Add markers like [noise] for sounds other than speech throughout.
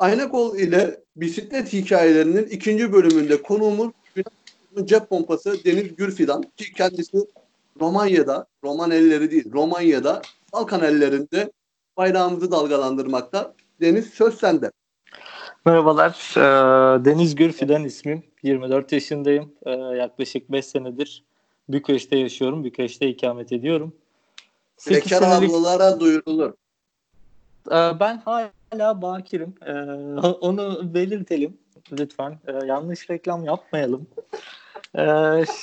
Aynakol ile bisiklet hikayelerinin ikinci bölümünde konuğumuz cep pompası Deniz Gürfidan ki kendisi Romanya'da, Roman elleri değil, Romanya'da Balkan ellerinde bayrağımızı dalgalandırmakta. Deniz söz sende. Merhabalar, ee, Deniz Gürfidan ismim. 24 yaşındayım. Ee, yaklaşık 5 senedir Bükreş'te yaşıyorum. Bükreş'te ikamet ediyorum. Bekar senelik... ablalara duyurulur. Ee, ben hala bakirim. [laughs] Onu belirtelim lütfen. Yanlış reklam yapmayalım.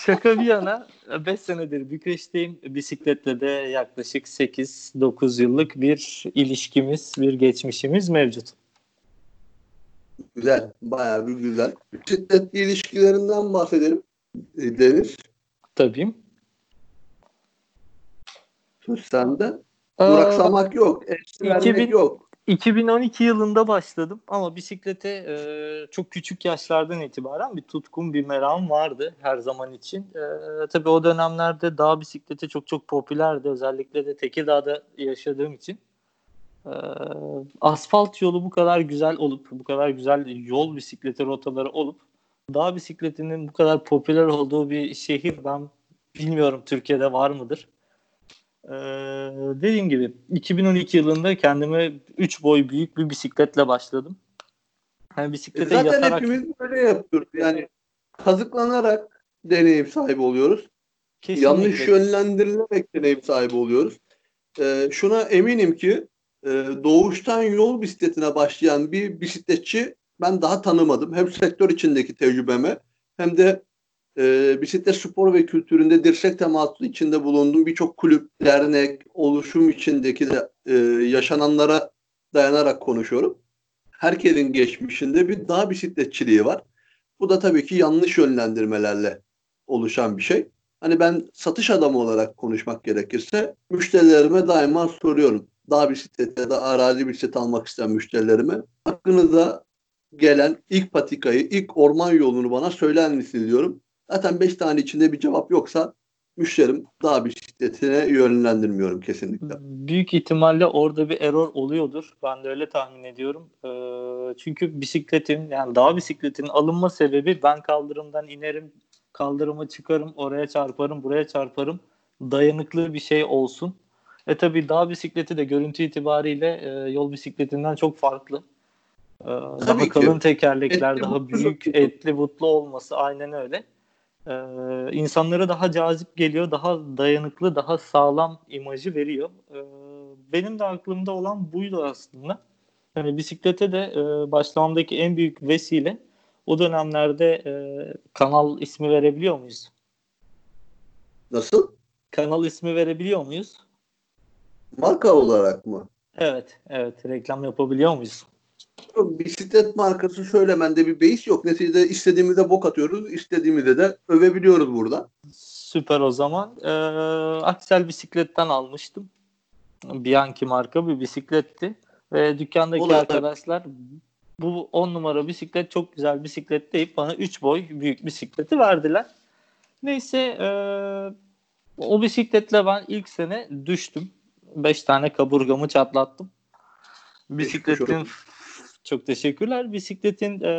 Şaka bir yana [laughs] 5 senedir Bükreş'teyim. Bisikletle de yaklaşık 8-9 yıllık bir ilişkimiz, bir geçmişimiz mevcut. Güzel. Bayağı bir güzel. Şiddetli ilişkilerinden bahsedelim. E, Deniz. Tabii. Söz sende. Duraksamak yok. Eski 2000, yok. 2012 yılında başladım ama bisiklete e, çok küçük yaşlardan itibaren bir tutkum, bir meram vardı her zaman için. E, tabii o dönemlerde dağ bisikleti çok çok popülerdi. Özellikle de Tekirdağ'da yaşadığım için. Ee, asfalt yolu bu kadar güzel olup, bu kadar güzel yol bisikleti rotaları olup, dağ bisikletinin bu kadar popüler olduğu bir şehir ben bilmiyorum Türkiye'de var mıdır? Ee, dediğim gibi 2012 yılında kendime 3 boy büyük bir bisikletle başladım. Yani bisiklete e Zaten yatarak... hepimiz böyle yapıyoruz. Yani kazıklanarak deneyim sahibi oluyoruz. Kesinlikle. Yanlış yönlendirilerek deneyim sahibi oluyoruz. Ee, şuna eminim ki e, doğuştan yol bisikletine başlayan bir bisikletçi ben daha tanımadım. Hem sektör içindeki tecrübeme hem de e, bisiklet spor ve kültüründe dirsek teması içinde bulunduğum birçok kulüp, dernek, oluşum içindeki de e, yaşananlara dayanarak konuşuyorum. Herkesin geçmişinde bir dağ bisikletçiliği var. Bu da tabii ki yanlış yönlendirmelerle oluşan bir şey. Hani ben satış adamı olarak konuşmak gerekirse müşterilerime daima soruyorum dağ bisikleti ya da arazi bisiklet almak isteyen müşterilerime hakkınızda gelen ilk patikayı, ilk orman yolunu bana söyler misiniz diyorum. Zaten 5 tane içinde bir cevap yoksa müşterim dağ bisikletine yönlendirmiyorum kesinlikle. Büyük ihtimalle orada bir error oluyordur. Ben de öyle tahmin ediyorum. Ee, çünkü bisikletin yani dağ bisikletinin alınma sebebi ben kaldırımdan inerim, kaldırıma çıkarım, oraya çarparım, buraya çarparım. Dayanıklı bir şey olsun. E tabi dağ bisikleti de görüntü itibariyle e, yol bisikletinden çok farklı. E, daha ki. kalın tekerlekler, etli daha büyük, etli butlu olması aynen öyle. E, insanlara daha cazip geliyor, daha dayanıklı, daha sağlam imajı veriyor. E, benim de aklımda olan buydu aslında. Yani bisiklete de e, başlamamdaki en büyük vesile o dönemlerde e, kanal ismi verebiliyor muyuz? Nasıl? Kanal ismi verebiliyor muyuz? Marka olarak mı? Evet, evet. Reklam yapabiliyor muyuz? Bisiklet markası söylemende bir beis yok. Neticede istediğimizde bok atıyoruz, istediğimizde de övebiliyoruz burada. Süper o zaman. Ee, Aksel bisikletten almıştım. Bianchi marka bir bisikletti. Ve dükkandaki Olur, arkadaşlar bu 10 numara bisiklet çok güzel bisiklet deyip bana 3 boy büyük bisikleti verdiler. Neyse e, o bisikletle ben ilk sene düştüm. 5 tane kaburgamı çatlattım. Bisikletin çok teşekkürler. Bisikletin e,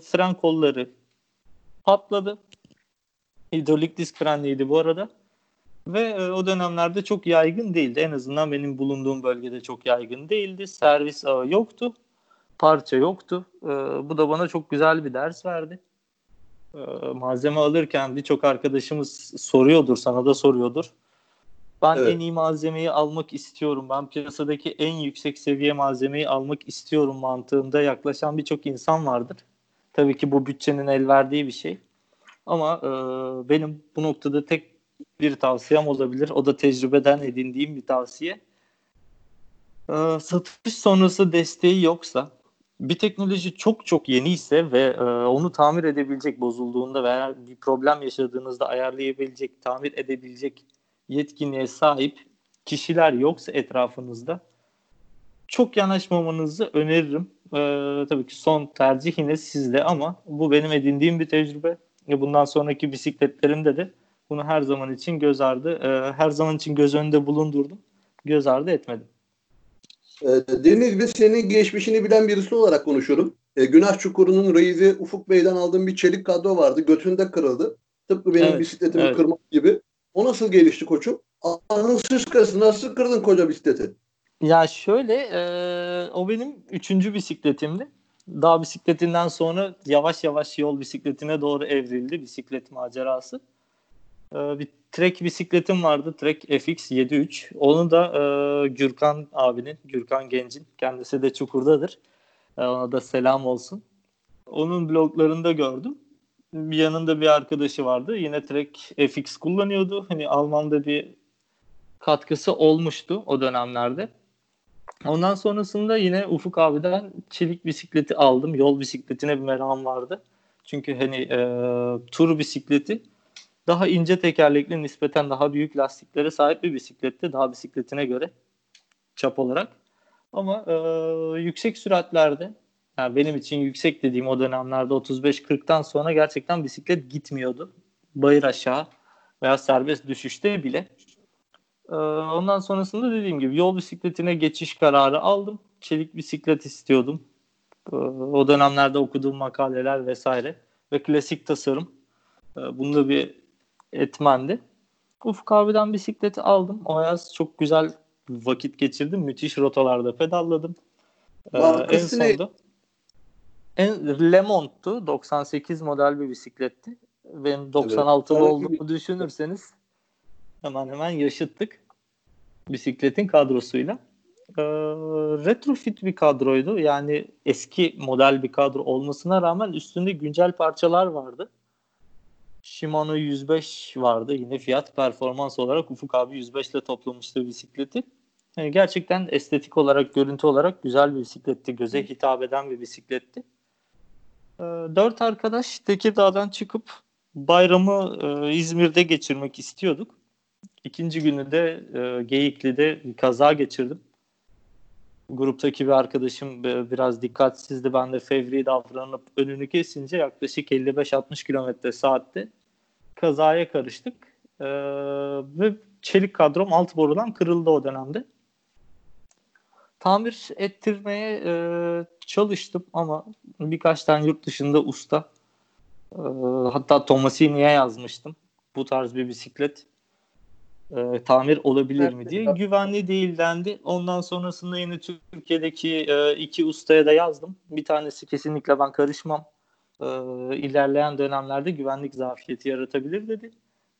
fren kolları patladı. Hidrolik disk frenliydi bu arada. Ve e, o dönemlerde çok yaygın değildi. En azından benim bulunduğum bölgede çok yaygın değildi. Servis ağı yoktu. Parça yoktu. E, bu da bana çok güzel bir ders verdi. E, malzeme alırken birçok arkadaşımız soruyordur, sana da soruyordur. Ben evet. en iyi malzemeyi almak istiyorum. Ben piyasadaki en yüksek seviye malzemeyi almak istiyorum mantığında yaklaşan birçok insan vardır. Tabii ki bu bütçenin el verdiği bir şey. Ama e, benim bu noktada tek bir tavsiyem olabilir. O da tecrübeden edindiğim bir tavsiye. E, satış sonrası desteği yoksa bir teknoloji çok çok yeni ise ve e, onu tamir edebilecek bozulduğunda veya bir problem yaşadığınızda ayarlayabilecek, tamir edebilecek yetkinliğe sahip kişiler yoksa etrafınızda çok yanaşmamanızı öneririm. Ee, tabii ki son tercih yine sizde ama bu benim edindiğim bir tecrübe. Bundan sonraki bisikletlerimde de bunu her zaman için göz ardı, e, her zaman için göz önünde bulundurdum. Göz ardı etmedim. E, Deniz ve senin geçmişini bilen birisi olarak konuşuyorum. E, Günah Çukuru'nun reisi Ufuk Bey'den aldığım bir çelik kadro vardı. Götünde kırıldı. Tıpkı benim Evet, bisikletimi evet. kırmak gibi. O nasıl gelişti koçum? Anın sıçkası nasıl kırdın koca bisikleti? Ya şöyle e, o benim üçüncü bisikletimdi. Dağ bisikletinden sonra yavaş yavaş yol bisikletine doğru evrildi bisiklet macerası. E, bir trek bisikletim vardı. Trek FX 73. Onu da e, Gürkan abinin, Gürkan Genc'in kendisi de Çukur'dadır. E, ona da selam olsun. Onun bloglarında gördüm. Bir yanında bir arkadaşı vardı. Yine Trek FX kullanıyordu. Hani Alman'da bir katkısı olmuştu o dönemlerde. Ondan sonrasında yine Ufuk abiden çelik bisikleti aldım. Yol bisikletine bir merakım vardı. Çünkü hani e, tur bisikleti daha ince tekerlekli nispeten daha büyük lastiklere sahip bir bisikletti. Daha bisikletine göre çap olarak. Ama e, yüksek süratlerde yani benim için yüksek dediğim o dönemlerde 35-40'tan sonra gerçekten bisiklet gitmiyordu. Bayır aşağı veya serbest düşüşte bile. Ee, Ondan sonrasında dediğim gibi yol bisikletine geçiş kararı aldım. Çelik bisiklet istiyordum. Ee, O dönemlerde okuduğum makaleler vesaire ve klasik tasarım. Ee, Bunda bir etmendi. Ufuk abiden bisikleti aldım. O yaz çok güzel vakit geçirdim. Müthiş rotalarda pedalladım. Ee, en Markası ne? En Le Monde'tu. 98 model bir bisikletti. Benim 96'lı Evet. olduğumu düşünürseniz hemen hemen yaşıttık bisikletin kadrosuyla. Ee, retrofit bir kadroydu. Yani eski model bir kadro olmasına rağmen üstünde güncel parçalar vardı. Shimano 105 vardı. Yine fiyat performans olarak Ufuk abi 105 ile toplamıştı bisikleti. Yani gerçekten estetik olarak, görüntü olarak güzel bir bisikletti. Göze hitap eden bir bisikletti. Ee, dört arkadaş Tekirdağ'dan çıkıp bayramı e, İzmir'de geçirmek istiyorduk. İkinci günü de e, Geyikli'de kaza geçirdim. Gruptaki bir arkadaşım e, biraz dikkatsizdi. Ben de fevri davranıp önünü kesince yaklaşık 55-60 kilometre saatte kazaya karıştık. E, ve çelik kadrom alt borudan kırıldı o dönemde. Tamir ettirmeye e, çalıştım ama birkaç tane yurt dışında usta e, hatta Tomasini'ye yazmıştım. Bu tarz bir bisiklet e, tamir olabilir mi diye. Güvenli değil dendi. Ondan sonrasında yine Türkiye'deki e, iki ustaya da yazdım. Bir tanesi kesinlikle ben karışmam. E, ilerleyen dönemlerde güvenlik zafiyeti yaratabilir dedi.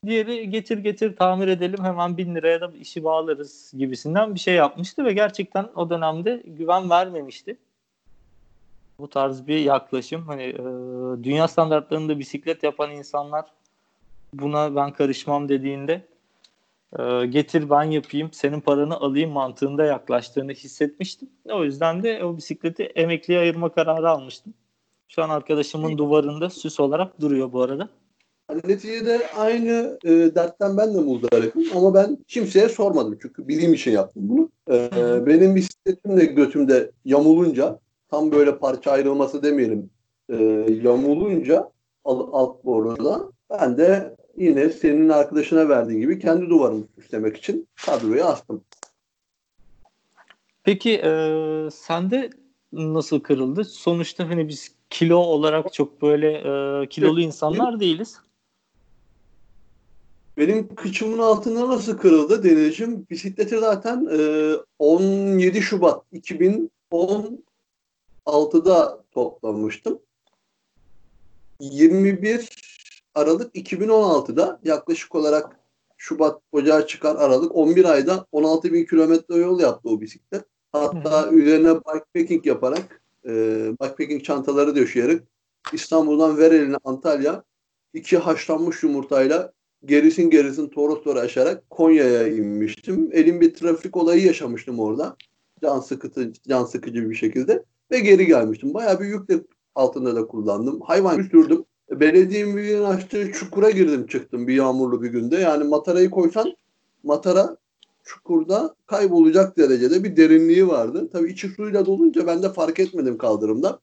Diğeri getir getir tamir edelim hemen bin liraya da işi bağlarız gibisinden bir şey yapmıştı ve gerçekten o dönemde güven vermemişti. Bu tarz bir yaklaşım. Hani e, dünya standartlarında bisiklet yapan insanlar buna ben karışmam dediğinde e, getir ben yapayım senin paranı alayım mantığında yaklaştığını hissetmiştim. O yüzden de o bisikleti emekliye ayırma kararı almıştım. Şu an arkadaşımın duvarında süs olarak duruyor bu arada. Neticede aynı e, dertten ben de muzdaripim ama ben kimseye sormadım çünkü bildiğim için yaptım bunu. E, benim bisikletim de götümde yamulunca tam böyle parça ayrılması demeyelim e, yamulunca alt, alt boruda ben de yine senin arkadaşına verdiğin gibi kendi duvarımı süslemek için kadroyu astım. Peki e, sende nasıl kırıldı? Sonuçta hani biz kilo olarak çok böyle e, kilolu insanlar değiliz. Benim kıçımın altında nasıl kırıldı Denizciğim? Bisikleti zaten e, 17 Şubat 2016'da toplamıştım. 21 Aralık 2016'da yaklaşık olarak Şubat Ocağı çıkar Aralık 11 ayda 16 bin kilometre yol yaptı o bisiklet. Hatta üzerine bikepacking yaparak e, bikepacking çantaları döşeyerek İstanbul'dan Vereline Antalya iki haşlanmış yumurtayla gerisin gerisin Torosları aşarak Konya'ya inmiştim. Elim bir trafik olayı yaşamıştım orada. Can sıkıcı, can sıkıcı bir şekilde. Ve geri gelmiştim. Bayağı bir yükle altında da kullandım. Hayvan sürdüm. Belediyenin açtığı çukura girdim çıktım bir yağmurlu bir günde. Yani matarayı koysan matara çukurda kaybolacak derecede bir derinliği vardı. Tabii içi suyla dolunca ben de fark etmedim kaldırımda.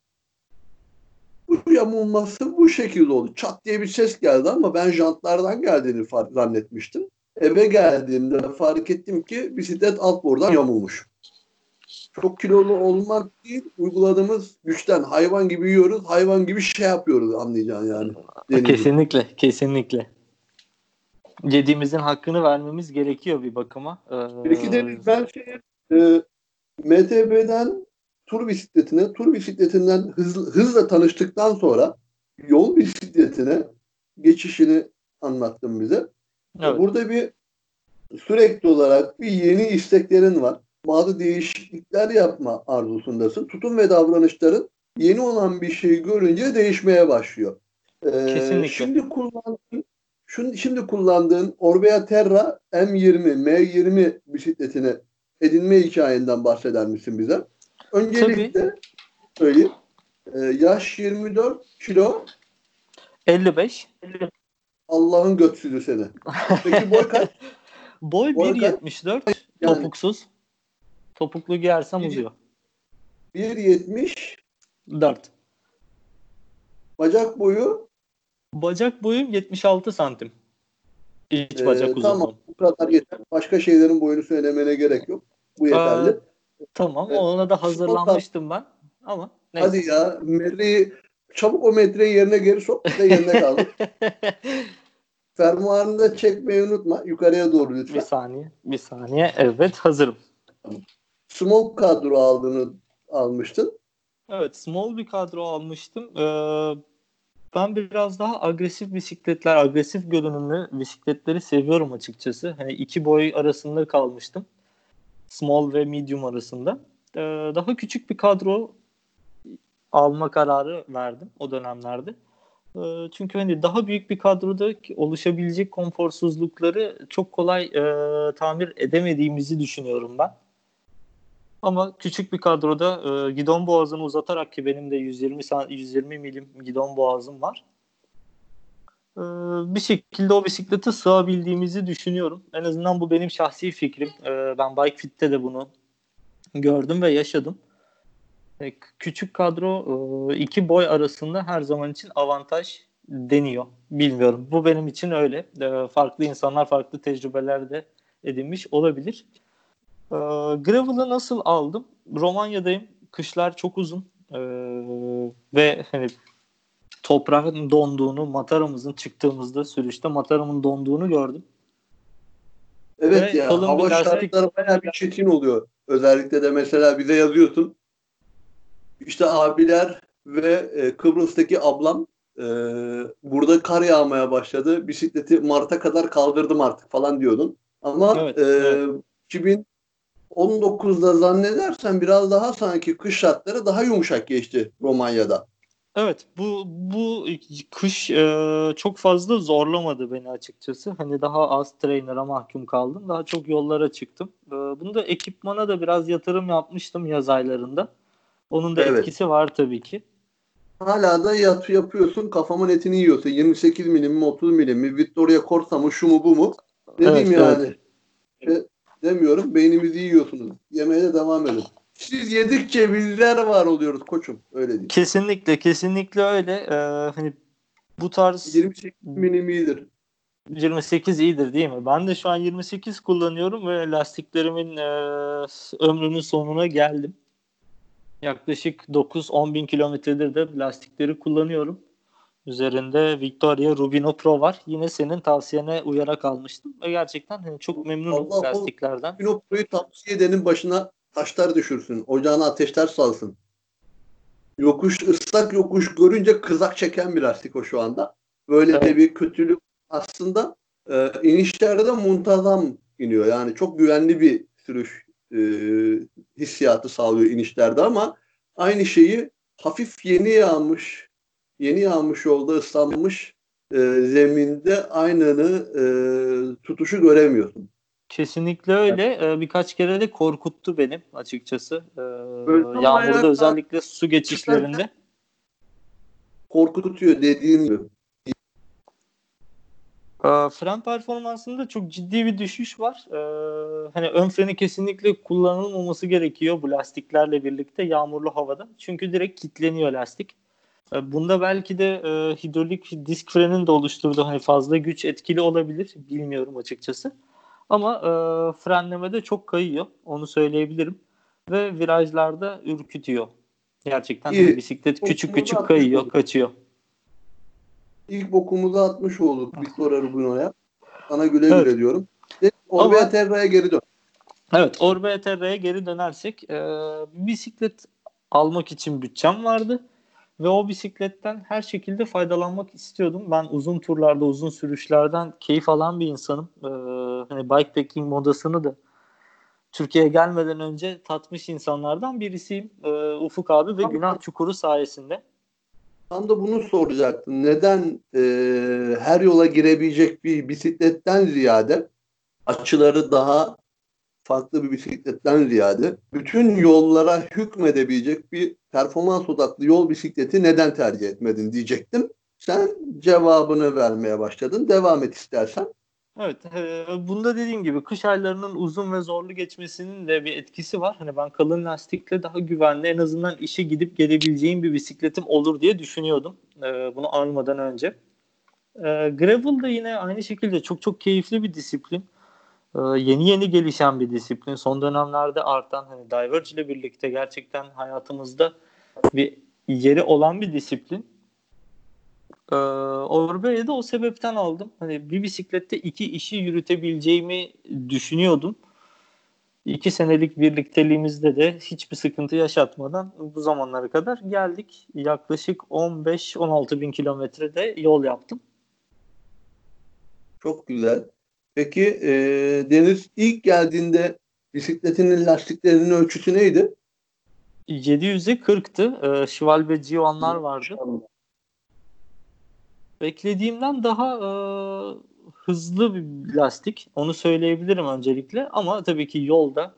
Yamulması bu şekilde oldu. Çat diye bir ses geldi ama ben jantlardan geldiğini zannetmiştim. Eve geldiğimde fark ettim ki bisiklet alt bordan yamulmuş. çok kilolu olmak değil, uyguladığımız güçten hayvan gibi yiyoruz, hayvan gibi şey yapıyoruz anlayacaksın yani. Denizli. Kesinlikle, kesinlikle. Yediğimizin hakkını vermemiz gerekiyor bir bakıma. Ee... Peki Deniz ben şey, e, MTB'den tur bisikletine, tur bisikletinden hız, hızla tanıştıktan sonra yol bisikletine geçişini anlattım bize. Evet. Burada bir sürekli olarak bir yeni isteklerin var. Bazı değişiklikler yapma arzusundasın. Tutum ve davranışların yeni olan bir şeyi görünce değişmeye başlıyor. Ee, Kesinlikle. Şimdi kullandığın şimdi, şimdi kullandığın Orbea Terra M20, M20 bisikletini edinme hikayenden bahseder misin bize? Öncelikle Tabii. söyleyeyim. Ee, yaş 24 kilo 55. Allah'ın götsüzü seni. Peki boy kaç? [laughs] boy, boy 1.74 yani, topuksuz. Topuklu giyersem uzuyor. 1.70 4. Bacak boyu? Bacak boyum 76 santim. İç bacak ee, uzunluğu. Tamam bu kadar yeter. Başka şeylerin boyunu söylemene gerek yok. Bu yeterli. Ee, tamam evet. ona da hazırlanmıştım ben. Ama neyse. Hadi ya metreyi çabuk o metreyi yerine geri sok da yerine kaldı. [laughs] Fermuarını da çekmeyi unutma. Yukarıya doğru lütfen. Bir saniye. Bir saniye. Evet hazırım. Small kadro aldığını almıştın. Evet small bir kadro almıştım. Ee, ben biraz daha agresif bisikletler, agresif görünümlü bisikletleri seviyorum açıkçası. Hani iki boy arasında kalmıştım. Small ve medium arasında. Ee, daha küçük bir kadro alma kararı verdim o dönemlerde. Ee, çünkü hani daha büyük bir kadroda oluşabilecek konforsuzlukları çok kolay e, tamir edemediğimizi düşünüyorum ben. Ama küçük bir kadroda e, gidon boğazını uzatarak ki benim de 120 120 milim gidon boğazım var. E, bir şekilde o bisiklete sığabildiğimizi düşünüyorum. En azından bu benim şahsi fikrim. E, ben Bike Fit'te de bunu gördüm ve yaşadım. E, küçük kadro e, iki boy arasında her zaman için avantaj deniyor. Bilmiyorum. Bu benim için öyle. E, farklı insanlar farklı tecrübeler de edinmiş olabilir. Gravel'ı nasıl aldım? Romanya'dayım. Kışlar çok uzun. Ve hani toprağın donduğunu, mataramızın çıktığımızda sürüşte mataramın donduğunu gördüm. Evet Ve ya hava şartları bayağı bir çetin oluyor. Özellikle de mesela bize yazıyorsun işte abiler ve e, Kıbrıs'taki ablam e, burada kar yağmaya başladı. Bisikleti Mart'a kadar kaldırdım artık falan diyordun. Ama evet, e, evet. 2019'da zannedersen biraz daha sanki kış şartları daha yumuşak geçti Romanya'da. Evet bu bu kış e, çok fazla zorlamadı beni açıkçası. Hani daha az trainer'a mahkum kaldım. Daha çok yollara çıktım. E, bunda ekipmana da biraz yatırım yapmıştım yaz aylarında. Onun da evet. etkisi var tabii ki. Hala da yat yapıyorsun kafamın etini yiyorsun. 28 milim mi 30 milim mi Victoria Corsa mı şu mu bu mu? Ne evet, diyeyim yani? Evet. E, demiyorum beynimizi yiyorsunuz. Yemeye de devam edin. Siz yedikçe bizler var oluyoruz koçum. Öyle değil. Kesinlikle kesinlikle öyle. Ee, hani bu tarz 28 milim iyidir. 28 iyidir değil mi? Ben de şu an 28 kullanıyorum ve lastiklerimin e, ömrünün sonuna geldim. Yaklaşık 9-10 bin kilometredir de lastikleri kullanıyorum. Üzerinde Victoria Rubino Pro var. Yine senin tavsiyene uyarak almıştım. Ve gerçekten hani çok memnunum Allah lastiklerden. Rubino Pro'yu tavsiye edenin başına taşlar düşürsün. Ocağına ateşler salsın. Yokuş, ıslak yokuş görünce kızak çeken bir lastik o şu anda. Böyle evet. de bir kötülük aslında e, inişlerde de muntazam iniyor. Yani çok güvenli bir sürüş e, hissiyatı sağlıyor inişlerde ama aynı şeyi hafif yeni yağmış yeni yağmış yolda ıslanmış e, zeminde aynını e, tutuşu göremiyorsun. Kesinlikle öyle. Ee, birkaç kere de korkuttu benim açıkçası. Ee, yağmurda özellikle su geçişlerinde. Korkutuyor dediğin gibi. Ee, fren performansında çok ciddi bir düşüş var. Ee, hani ön freni kesinlikle kullanılmaması gerekiyor bu lastiklerle birlikte yağmurlu havada. Çünkü direkt kilitleniyor lastik. Ee, bunda belki de e, hidrolik disk frenin de oluşturduğu hani fazla güç etkili olabilir. Bilmiyorum açıkçası. Ama e, frenlemede çok kayıyor. Onu söyleyebilirim. ve virajlarda ürkütüyor. Gerçekten İyi. bisiklet küçük küçük kayıyor, olduk. kaçıyor. İlk bokumuzu atmış olduk Victor Rubino'ya. Sana güle evet. güle diyorum. Orbea Terra'ya geri dön. Evet, Orbea Terra'ya geri dönersek e, bisiklet almak için bütçem vardı ve o bisikletten her şekilde faydalanmak istiyordum. Ben uzun turlarda, uzun sürüşlerden keyif alan bir insanım. Ee, hani bikepacking modasını da Türkiye'ye gelmeden önce tatmış insanlardan birisiyim. Ee, Ufuk abi ve Günah Çukuru sayesinde. Tam da bunu soracaktım. Neden e, her yola girebilecek bir bisikletten ziyade açıları daha farklı bir bisikletten ziyade bütün yollara hükmedebilecek bir performans odaklı yol bisikleti neden tercih etmedin diyecektim. Sen cevabını vermeye başladın. Devam et istersen. Evet, e, bunda dediğim gibi kış aylarının uzun ve zorlu geçmesinin de bir etkisi var. Hani ben kalın lastikle daha güvenli en azından işe gidip gelebileceğim bir bisikletim olur diye düşünüyordum. E, bunu almadan önce. E, gravel da yine aynı şekilde çok çok keyifli bir disiplin. E, yeni yeni gelişen bir disiplin. Son dönemlerde artan hani Diverge ile birlikte gerçekten hayatımızda bir yeri olan bir disiplin. Ee, Orbe'yi de o sebepten aldım. Hani bir bisiklette iki işi yürütebileceğimi düşünüyordum. İki senelik birlikteliğimizde de hiçbir sıkıntı yaşatmadan bu zamanlara kadar geldik. Yaklaşık 15-16 bin kilometrede yol yaptım. Çok güzel. Peki e, Deniz ilk geldiğinde bisikletinin lastiklerinin ölçüsü neydi? 700'e 40'tı. E, Şival ve Gio'nlar vardı. Beklediğimden daha e, hızlı bir lastik. Onu söyleyebilirim öncelikle. Ama tabii ki yolda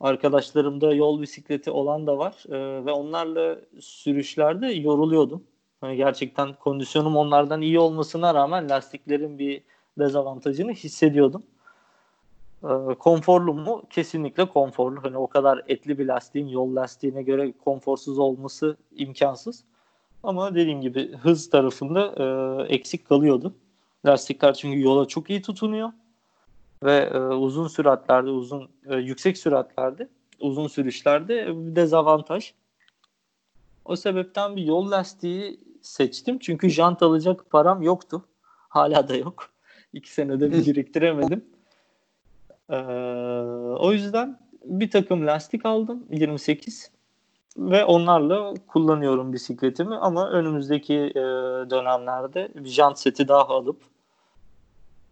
arkadaşlarımda yol bisikleti olan da var e, ve onlarla sürüşlerde yoruluyordum. Yani gerçekten kondisyonum onlardan iyi olmasına rağmen lastiklerin bir dezavantajını hissediyordum. E, konforlu mu? Kesinlikle konforlu. Hani o kadar etli bir lastiğin yol lastiğine göre konforsuz olması imkansız. Ama dediğim gibi hız tarafında e, eksik kalıyordu. Lastikler çünkü yola çok iyi tutunuyor ve e, uzun süratlerde, uzun e, yüksek süratlerde, uzun sürüşlerde bir dezavantaj. O sebepten bir yol lastiği seçtim çünkü jant alacak param yoktu. Hala da yok. İki senede bir biriktiremedim. Ee, o yüzden bir takım lastik aldım 28 ve onlarla kullanıyorum bisikletimi ama önümüzdeki e, dönemlerde bir jant seti daha alıp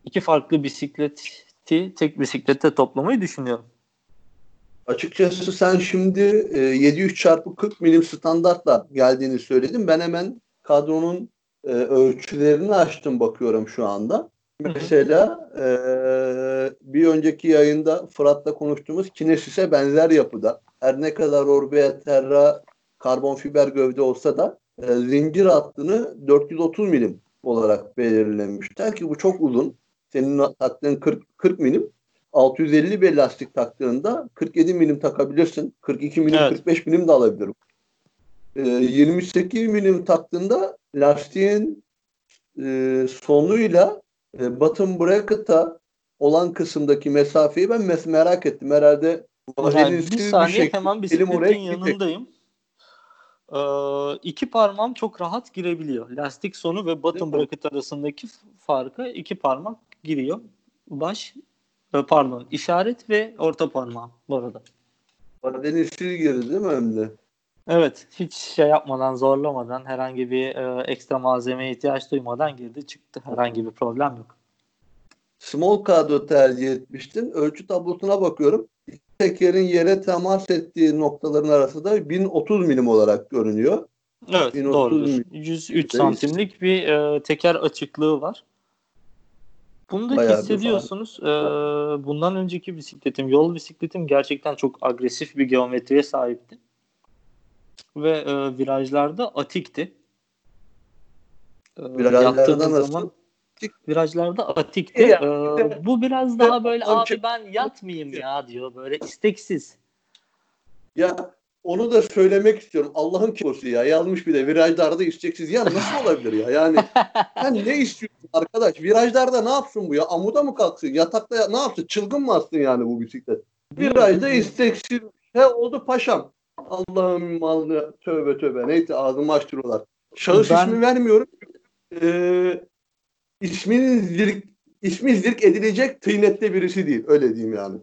iki farklı bisikleti tek bisiklette toplamayı düşünüyorum. Açıkçası sen şimdi e, 700 çarpı 40 milim standartla geldiğini söyledin. Ben hemen kadronun e, ölçülerini açtım bakıyorum şu anda. [laughs] Mesela e, bir önceki yayında Fırat'la konuştuğumuz Kinesis'e benzer yapıda her ne kadar Orbea Terra karbon fiber gövde olsa da e, zincir hattını 430 milim olarak belirlemişler ki bu çok uzun. Senin taktığın 40, 40 milim. 650 bir lastik taktığında 47 milim takabilirsin. 42 milim, evet. 45 milim de alabilirim. E, 28 milim taktığında lastiğin e, sonuyla e, bottom bracket'a olan kısımdaki mesafeyi ben mes- merak ettim. Herhalde yani bir saniye bir hemen bisikletin yanındayım. Ee, iki parmağım çok rahat girebiliyor. Lastik sonu ve bottom bracket arasındaki farkı iki parmak giriyor. Baş e, pardon işaret ve orta parmağım bu arada. Denizsiz girdi değil mi Emre? Evet. Hiç şey yapmadan, zorlamadan, herhangi bir e, ekstra malzemeye ihtiyaç duymadan girdi çıktı. Herhangi bir problem yok. Small kadro tercih etmiştin. Ölçü tablosuna bakıyorum. tekerin yere temas ettiği noktaların arası da 1030 milim olarak görünüyor. Evet doğru. 103 santimlik bir e, teker açıklığı var. Bunu da Bayağı hissediyorsunuz. Ee, bundan önceki bisikletim, yol bisikletim gerçekten çok agresif bir geometriye sahipti ve e, virajlarda atikti. E, Virajlarda nasıl? Zaman, virajlarda atikti. Ya, ee, bu biraz daha böyle abi ben yatmayayım ya diyor böyle isteksiz. Ya onu da söylemek istiyorum. Allah'ın kilosu ya. Yazmış bir de virajlarda isteksiz. Ya nasıl [laughs] olabilir ya? Yani sen ne istiyorsun arkadaş? Virajlarda ne yapsın bu ya? Amuda mı kalksın? Yatakta ne yapsın? Çılgın mı atsın yani bu bisiklet? Virajda isteksiz He oldu paşam. Allah'ım malını tövbe tövbe. Neyse ağzımı açtırıyorlar. Şahıs ben... ismi vermiyorum. Ee, isminin zirk, ismi zirk edilecek tıynette birisi değil. Öyle diyeyim yani.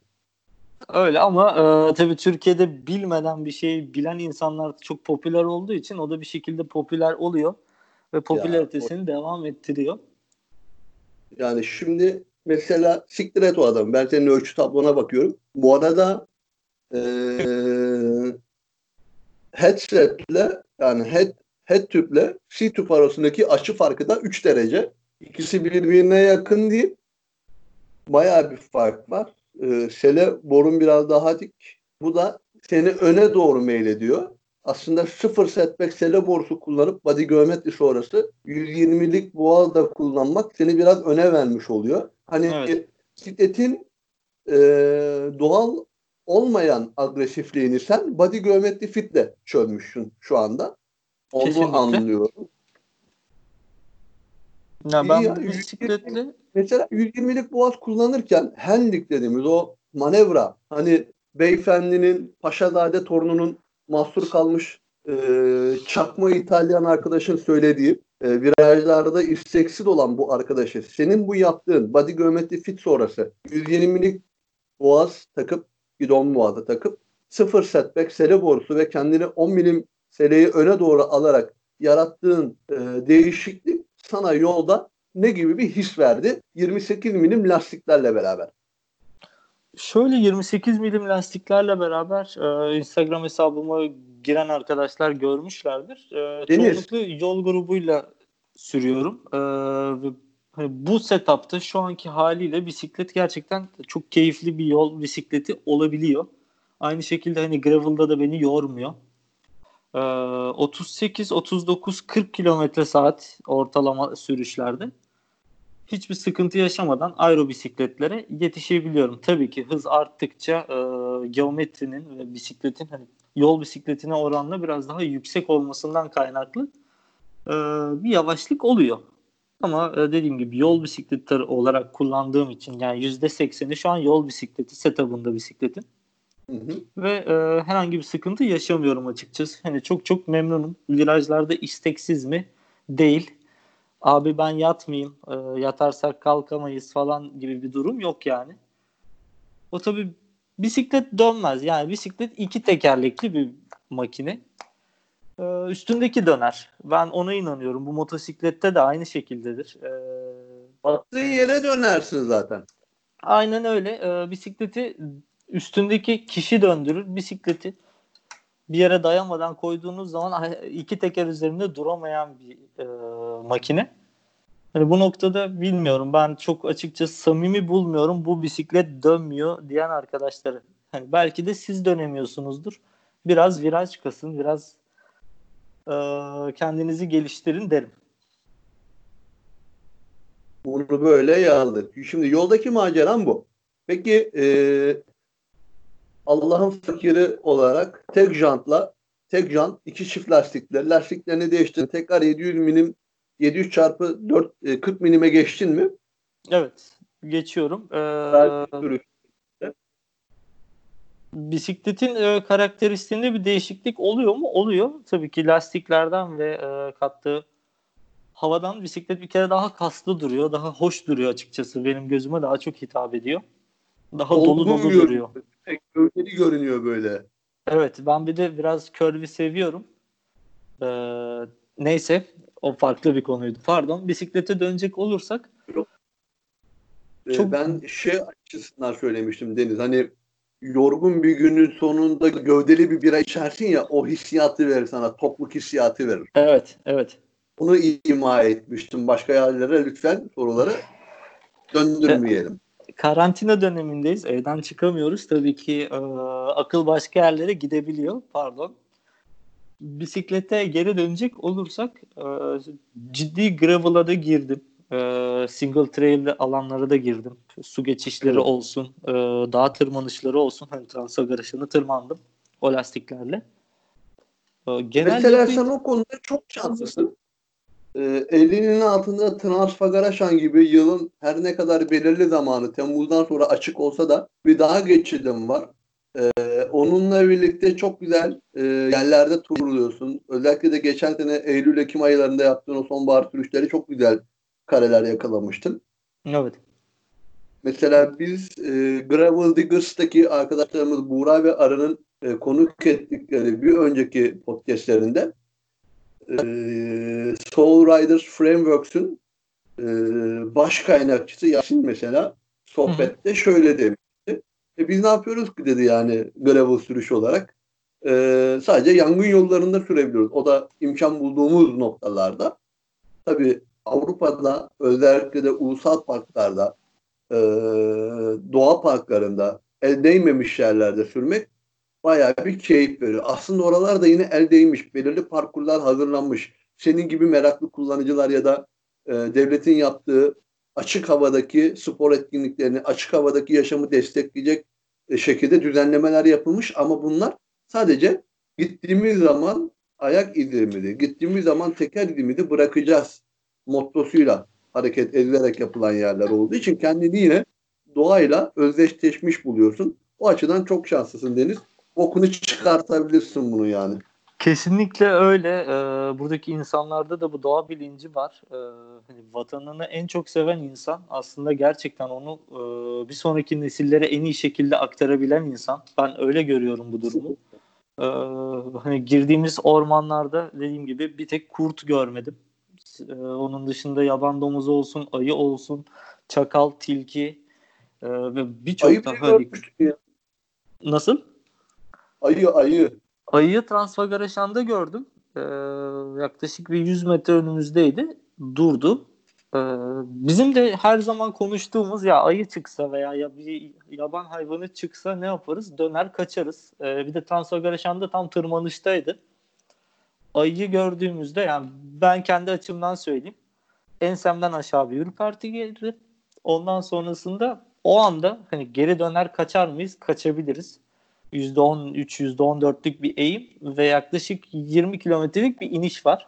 Öyle ama e, tabii Türkiye'de bilmeden bir şey bilen insanlar çok popüler olduğu için o da bir şekilde popüler oluyor ve popülaritesini ya, devam ettiriyor. Yani şimdi mesela siktir et o adam. Ben senin ölçü tablona bakıyorum. Bu arada e, headsetle yani head, head tüple C tüp arasındaki açı farkı da 3 derece. İkisi birbirine yakın değil. Bayağı bir fark var. E, sele borun biraz daha dik. Bu da seni öne doğru meylediyor. Aslında sıfır setback sele borusu kullanıp body geometri sonrası 120'lik boğa da kullanmak seni biraz öne vermiş oluyor. Hani evet. bisikletin e, doğal olmayan agresifliğini sen body geometri fitle çözmüşsün şu anda. Onu Kesinlikle. anlıyorum. Ya ben ya, bisikletle mesela 120'lik boğaz kullanırken handling dediğimiz o manevra hani beyefendinin Paşazade torununun mahsur kalmış e, çakma İtalyan arkadaşın söylediği e, virajlarda isteksiz olan bu arkadaşı senin bu yaptığın body geometri fit sonrası 120'lik boğaz takıp gidon boğazı takıp sıfır setback sele borusu ve kendini 10 milim seleyi öne doğru alarak yarattığın e, değişiklik sana yolda ne gibi bir his verdi? 28 milim lastiklerle beraber. Şöyle 28 milim lastiklerle beraber e, Instagram hesabıma giren arkadaşlar görmüşlerdir. E, çoğunlukla yol grubuyla sürüyorum. E, hani bu setup'ta şu anki haliyle bisiklet gerçekten çok keyifli bir yol bisikleti olabiliyor. Aynı şekilde hani gravel'da da beni yormuyor. Ee, 38, 39, 40 kilometre saat ortalama sürüşlerde hiçbir sıkıntı yaşamadan aero bisikletlere yetişebiliyorum. Tabii ki hız arttıkça e, geometrinin ve bisikletin hani yol bisikletine oranla biraz daha yüksek olmasından kaynaklı e, bir yavaşlık oluyor. Ama e, dediğim gibi yol bisikleti olarak kullandığım için yani %80'i şu an yol bisikleti setup'ında bisikletin. Hı hı. Ve e, herhangi bir sıkıntı yaşamıyorum açıkçası. Hani çok çok memnunum. Virajlarda isteksiz mi? Değil abi ben yatmayayım, e, yatarsak kalkamayız falan gibi bir durum yok yani. O tabi bisiklet dönmez. Yani bisiklet iki tekerlekli bir makine. E, üstündeki döner. Ben ona inanıyorum. Bu motosiklette de aynı şekildedir. E, yere dönersin zaten. Aynen öyle. E, bisikleti üstündeki kişi döndürür. Bisikleti bir yere dayanmadan koyduğunuz zaman iki teker üzerinde duramayan bir e, makine. Hani bu noktada bilmiyorum. Ben çok açıkçası samimi bulmuyorum. Bu bisiklet dönmüyor diyen arkadaşları. Hani belki de siz dönemiyorsunuzdur. Biraz viraj kasın, biraz kendinizi geliştirin derim. Bunu böyle yazdık. Şimdi yoldaki maceram bu. Peki e, Allah'ın fakiri olarak tek jantla tek jant iki çift lastikle lastiklerini değiştirdin. Tekrar 700 milim 700 çarpı 4 40 e, milime geçtin mi? Evet. Geçiyorum. Ee, bisikletin e, karakteristiğinde bir değişiklik oluyor mu? Oluyor. Tabii ki lastiklerden ve e, kattığı havadan bisiklet bir kere daha kaslı duruyor. Daha hoş duruyor açıkçası. Benim gözüme daha çok hitap ediyor. Daha Olgun dolu dolu duruyor. Gövdeli görünüyor böyle. Evet ben bir de biraz curvy seviyorum. Ee, neyse o farklı bir konuydu. Pardon. Bisiklete dönecek olursak ee, çok... Ben şey açısından söylemiştim Deniz. Hani yorgun bir günün sonunda gövdeli bir bira içersin ya o hissiyatı verir sana. Topluk hissiyatı verir. Evet. Evet. Bunu ima etmiştim. Başka yerlere lütfen soruları döndürmeyelim karantina dönemindeyiz. Evden çıkamıyoruz. Tabii ki e, akıl başka yerlere gidebiliyor. Pardon. Bisiklete geri dönecek olursak e, ciddi gravel'a da girdim. E, single trail alanlara da girdim. Su geçişleri evet. olsun, e, dağ tırmanışları olsun. Hani Transagarası'nı tırmandım o lastiklerle. E, genelde Mesela sen o konuda çok şanslısın e, elinin altında Transfagaraşan gibi yılın her ne kadar belirli zamanı Temmuz'dan sonra açık olsa da bir daha geçidim var. E, onunla birlikte çok güzel e, yerlerde turluyorsun. Özellikle de geçen sene Eylül-Ekim aylarında yaptığın o sonbahar sürüşleri çok güzel kareler yakalamıştın. Evet. Mesela biz e, Gravel Diggers'taki arkadaşlarımız Buğra ve Arı'nın e, konuk ettikleri bir önceki podcastlerinde e, Soul Riders Frameworks'ün e, baş kaynakçısı Yasin mesela sohbette şöyle demişti. E, biz ne yapıyoruz ki dedi yani gravel sürüş olarak. E, sadece yangın yollarında sürebiliyoruz. O da imkan bulduğumuz noktalarda. Tabii Avrupa'da özellikle de ulusal parklarda e, doğa parklarında el değmemiş yerlerde sürmek bayağı bir keyif veriyor. Aslında oralarda yine el değmiş. Belirli parkurlar hazırlanmış. Senin gibi meraklı kullanıcılar ya da e, devletin yaptığı açık havadaki spor etkinliklerini, açık havadaki yaşamı destekleyecek e, şekilde düzenlemeler yapılmış ama bunlar sadece gittiğimiz zaman ayak izimizi, gittiğimiz zaman teker izimizi bırakacağız mottosuyla hareket edilerek yapılan yerler olduğu için kendini yine doğayla özdeşleşmiş buluyorsun. O açıdan çok şanslısın Deniz. Okunu çıkartabilirsin bunu yani. Kesinlikle öyle. Ee, buradaki insanlarda da bu doğa bilinci var. Ee, hani vatanını en çok seven insan aslında gerçekten onu e, bir sonraki nesillere en iyi şekilde aktarabilen insan. Ben öyle görüyorum bu durumu. Ee, hani girdiğimiz ormanlarda dediğim gibi bir tek kurt görmedim. Ee, onun dışında yaban domuzu olsun, ayı olsun, çakal, tilki e, ve birçok daha. Hani... Nasıl? Ayı, ayı. Ayıyı Transfagaraşan'da gördüm. Ee, yaklaşık bir 100 metre önümüzdeydi. Durdu. Ee, bizim de her zaman konuştuğumuz ya ayı çıksa veya ya bir yaban hayvanı çıksa ne yaparız? Döner kaçarız. Ee, bir de Transfagaraşan'da tam tırmanıştaydı. Ayıyı gördüğümüzde yani ben kendi açımdan söyleyeyim. Ensemden aşağı bir ürperti geldi. Ondan sonrasında o anda hani geri döner kaçar mıyız? Kaçabiliriz. %13, %14'lük bir eğim ve yaklaşık 20 kilometrelik bir iniş var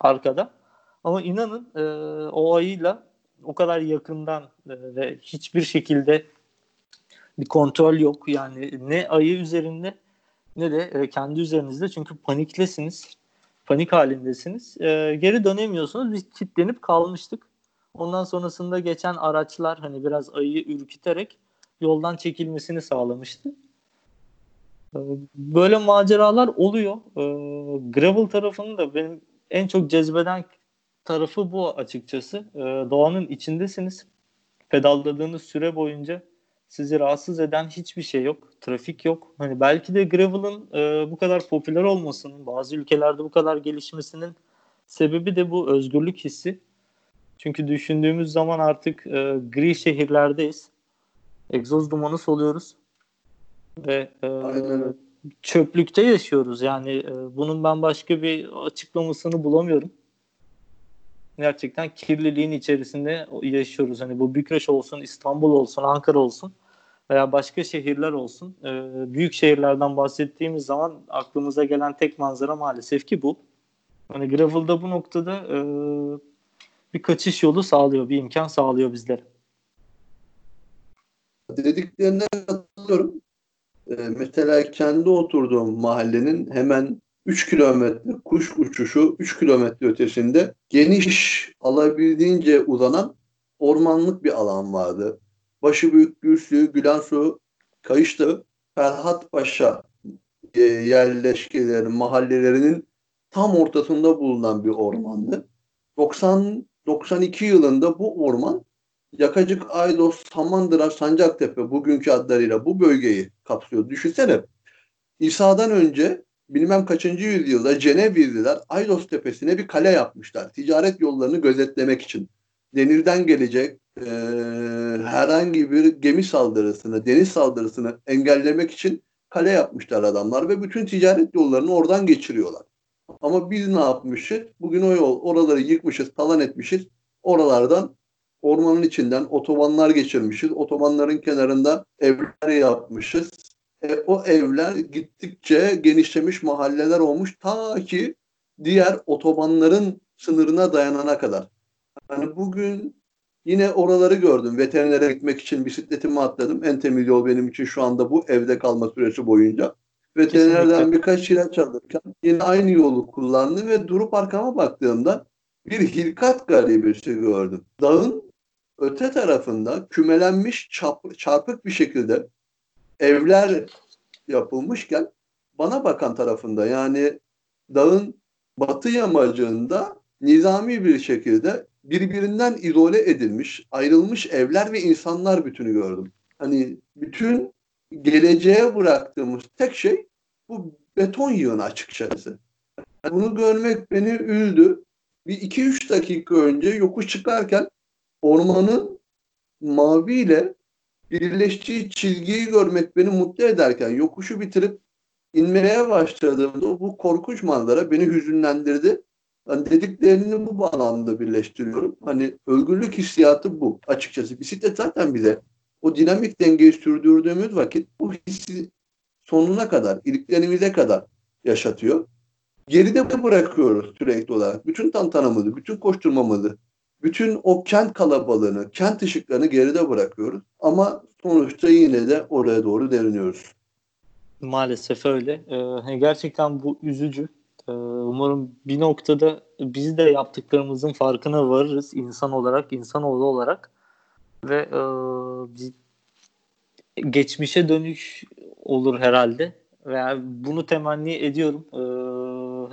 arkada. Ama inanın e, o ayıyla o kadar yakından e, ve hiçbir şekilde bir kontrol yok. Yani ne ayı üzerinde ne de e, kendi üzerinizde çünkü paniklesiniz. Panik halindesiniz. E, geri dönemiyorsunuz. Biz kilitlenip kalmıştık. Ondan sonrasında geçen araçlar hani biraz ayıyı ürküterek yoldan çekilmesini sağlamıştı. Ee, böyle maceralar oluyor. Ee, gravel tarafını da benim en çok cezbeden tarafı bu açıkçası. Ee, doğanın içindesiniz. Pedalladığınız süre boyunca sizi rahatsız eden hiçbir şey yok. Trafik yok. Hani belki de gravel'ın e, bu kadar popüler olmasının, bazı ülkelerde bu kadar gelişmesinin sebebi de bu özgürlük hissi. Çünkü düşündüğümüz zaman artık e, gri şehirlerdeyiz. Egzoz dumanı soluyoruz ve e, çöplükte yaşıyoruz. Yani e, bunun ben başka bir açıklamasını bulamıyorum. Gerçekten kirliliğin içerisinde yaşıyoruz. Hani bu Bükreş olsun, İstanbul olsun, Ankara olsun veya başka şehirler olsun. E, büyük şehirlerden bahsettiğimiz zaman aklımıza gelen tek manzara maalesef ki bu. Hani Gravel'da bu noktada e, bir kaçış yolu sağlıyor, bir imkan sağlıyor bizlere. Dediklerine katılıyorum. Ee, mesela kendi oturduğum mahallenin hemen 3 kilometre kuş uçuşu 3 kilometre ötesinde geniş alabildiğince uzanan ormanlık bir alan vardı. Başı Büyük Gürslü, Gülensu, Kayışlı, Ferhat Paşa e, yerleşkelerinin, mahallelerinin tam ortasında bulunan bir ormandı. 90 92 yılında bu orman Yakacık, Aydos, Samandıra, Sancaktepe bugünkü adlarıyla bu bölgeyi kapsıyor. Düşünsene İsa'dan önce bilmem kaçıncı yüzyılda Cenevizliler Aydos Tepesi'ne bir kale yapmışlar. Ticaret yollarını gözetlemek için. Denirden gelecek e, herhangi bir gemi saldırısını, deniz saldırısını engellemek için kale yapmışlar adamlar ve bütün ticaret yollarını oradan geçiriyorlar. Ama biz ne yapmışız? Bugün o yol oraları yıkmışız, talan etmişiz. Oralardan ormanın içinden otobanlar geçirmişiz. Otobanların kenarında evler yapmışız. E, o evler gittikçe genişlemiş mahalleler olmuş ta ki diğer otobanların sınırına dayanana kadar. Yani bugün Yine oraları gördüm. Veterinere gitmek için bisikletimi atladım. En temiz yol benim için şu anda bu evde kalma süresi boyunca. Veterinerden Kesinlikle. birkaç ilaç alırken yine aynı yolu kullandım ve durup arkama baktığımda bir hilkat garibesi gördüm. Dağın öte tarafında kümelenmiş çarp, çarpık bir şekilde evler yapılmışken bana bakan tarafında yani dağın batı yamacında nizami bir şekilde birbirinden izole edilmiş, ayrılmış evler ve insanlar bütünü gördüm. Hani bütün geleceğe bıraktığımız tek şey bu beton yığını açıkçası. Bunu görmek beni üzdü. Bir iki üç dakika önce yokuş çıkarken ormanın maviyle birleştiği çizgiyi görmek beni mutlu ederken yokuşu bitirip inmeye başladığımda bu korkunç manzara beni hüzünlendirdi. Yani dediklerini bu bağlamda birleştiriyorum. Hani özgürlük hissiyatı bu açıkçası. Bisiklet zaten bize o dinamik dengeyi sürdürdüğümüz vakit bu hissi sonuna kadar, iliklerimize kadar yaşatıyor. Geride bırakıyoruz sürekli olarak. Bütün tantanamızı, bütün koşturmamızı, bütün o kent kalabalığını, kent ışıklarını geride bırakıyoruz. Ama sonuçta yine de oraya doğru deriniyoruz. Maalesef öyle. Ee, hani gerçekten bu üzücü. Ee, umarım bir noktada biz de yaptıklarımızın farkına varırız insan olarak, insanoğlu olarak ve e, geçmişe dönüş olur herhalde. Veya bunu temenni ediyorum. Ee,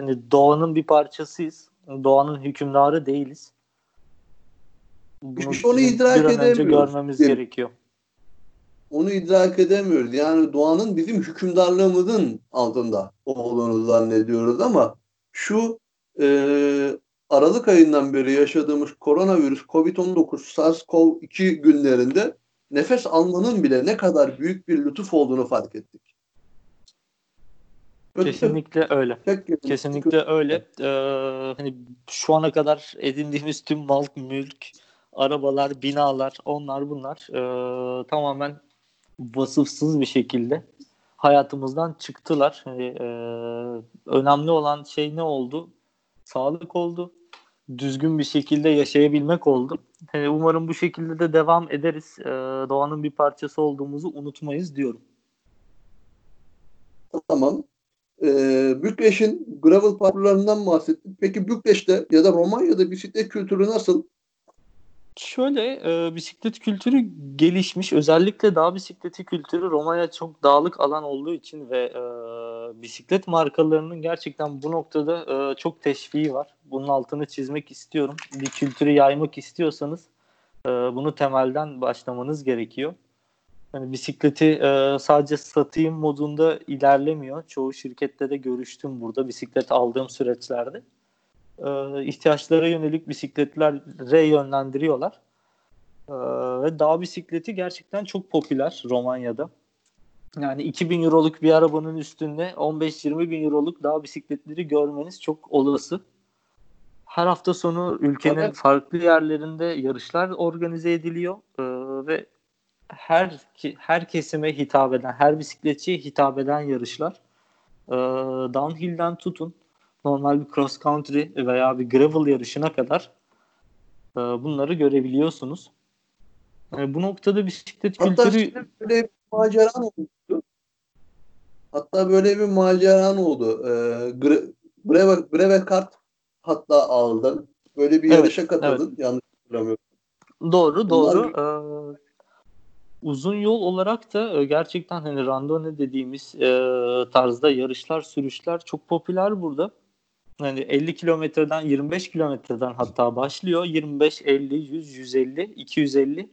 hani doğanın bir parçasıyız. Doğanın hükümdarı değiliz. Bunu işte onu idrak bir an önce görmemiz yani, gerekiyor. Onu idrak edemiyoruz. Yani doğanın bizim hükümdarlığımızın altında olduğunu zannediyoruz ama şu e, Aralık ayından beri yaşadığımız koronavirüs COVID-19 SARS-CoV-2 günlerinde nefes almanın bile ne kadar büyük bir lütuf olduğunu fark ettik. Kesinlikle öyle. Kesinlikle öyle. Ee, hani şu ana kadar edindiğimiz tüm mal, mülk, arabalar, binalar, onlar bunlar e, tamamen vasıfsız bir şekilde hayatımızdan çıktılar. Hani, e, önemli olan şey ne oldu? Sağlık oldu. Düzgün bir şekilde yaşayabilmek oldu. Yani umarım bu şekilde de devam ederiz. E, doğanın bir parçası olduğumuzu unutmayız diyorum. Tamam. Ee, Bükreş'in gravel parkurlarından bahsettik. Peki Bükreş'te ya da Romanya'da bisiklet kültürü nasıl? Şöyle e, bisiklet kültürü gelişmiş. Özellikle dağ bisikleti kültürü Romanya çok dağlık alan olduğu için ve e, bisiklet markalarının gerçekten bu noktada e, çok teşviği var. Bunun altını çizmek istiyorum. Bir kültürü yaymak istiyorsanız e, bunu temelden başlamanız gerekiyor. Yani bisikleti e, sadece satayım modunda ilerlemiyor. Çoğu şirkette de görüştüm burada bisiklet aldığım süreçlerde e, ihtiyaçlara yönelik bisikletlere yönlendiriyorlar. E, ve dağ bisikleti gerçekten çok popüler Romanya'da. Yani 2000 euroluk bir arabanın üstünde 15-20 bin euroluk dağ bisikletleri görmeniz çok olası. Her hafta sonu ülkenin evet. farklı yerlerinde yarışlar organize ediliyor ee, ve her her kesime hitap eden, her bisikletçiye hitap eden yarışlar. Ee, downhill'den tutun normal bir cross country veya bir gravel yarışına kadar e, bunları görebiliyorsunuz. E, bu noktada bisiklet Hatta kültürü... böyle bir maceran oldu. Hatta böyle bir maceran oldu. E, Breve, Breve kart hatta aldın. Böyle bir evet, yarışa katıldın. Evet. Yanlış hatırlamıyorum. Doğru, doğru. Bunlar... Ee, uzun yol olarak da e, gerçekten hani randone dediğimiz e, tarzda yarışlar, sürüşler çok popüler burada hani 50 kilometreden 25 kilometreden hatta başlıyor. 25, 50, 100, 150, 250,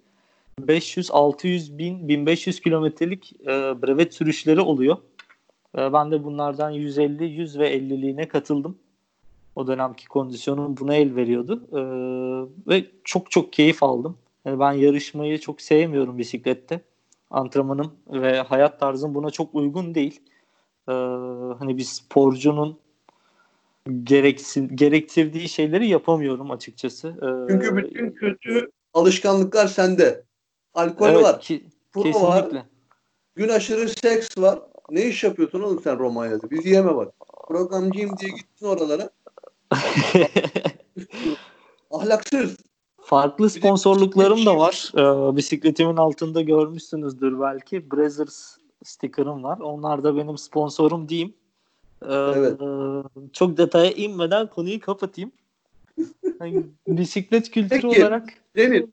500, 600, 1000, 1500 kilometrelik e, brevet sürüşleri oluyor. E, ben de bunlardan 150, 100 ve 50'liğine katıldım. O dönemki kondisyonum buna el veriyordu. E, ve çok çok keyif aldım. Yani ben yarışmayı çok sevmiyorum bisiklette. Antrenmanım ve hayat tarzım buna çok uygun değil. Ee, hani bir sporcunun gereksin, gerektirdiği şeyleri yapamıyorum açıkçası. Ee, Çünkü bütün kötü alışkanlıklar sende. Alkol evet, var. Ki, kesinlikle. var. Gün aşırı seks var. Ne iş yapıyorsun oğlum sen Romanya'da? Biz yeme bak. Programcıyım diye gittin oralara. [laughs] Ahlaksız. Farklı sponsorluklarım da var. Ee, bisikletimin altında görmüşsünüzdür belki. Brazzers sticker'ım var. Onlar da benim sponsorum diyeyim. Ee, evet. Çok detaya inmeden konuyu kapatayım. Yani, [laughs] bisiklet kültürü Peki, olarak. Deniz,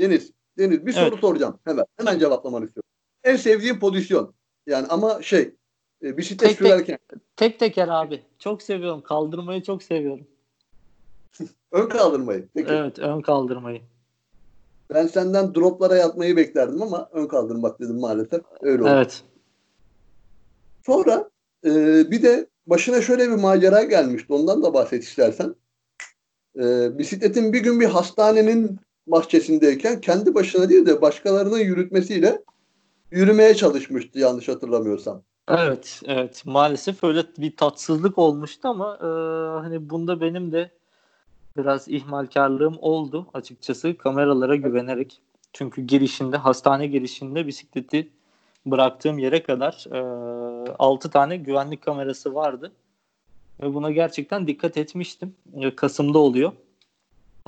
Deniz, Deniz bir evet. soru soracağım hemen. Hemen cevaplamanı istiyorum. En sevdiğim pozisyon. Yani ama şey e, bisiklet tek sürerken. Tek, tek teker abi. Çok seviyorum. Kaldırmayı çok seviyorum. [laughs] ön kaldırmayı. Peki. Evet ön kaldırmayı. Ben senden droplara yatmayı beklerdim ama ön kaldırmak dedim maalesef. Öyle oldu. Evet. Sonra e, bir de başına şöyle bir macera gelmişti. Ondan da bahset istersen. E, bisikletin bir gün bir hastanenin bahçesindeyken kendi başına değil de başkalarının yürütmesiyle yürümeye çalışmıştı yanlış hatırlamıyorsam. Evet, evet. Maalesef öyle bir tatsızlık olmuştu ama e, hani bunda benim de biraz ihmalkarlığım oldu açıkçası kameralara güvenerek. Çünkü girişinde, hastane girişinde bisikleti bıraktığım yere kadar e, 6 tane güvenlik kamerası vardı. Ve buna gerçekten dikkat etmiştim. E, Kasım'da oluyor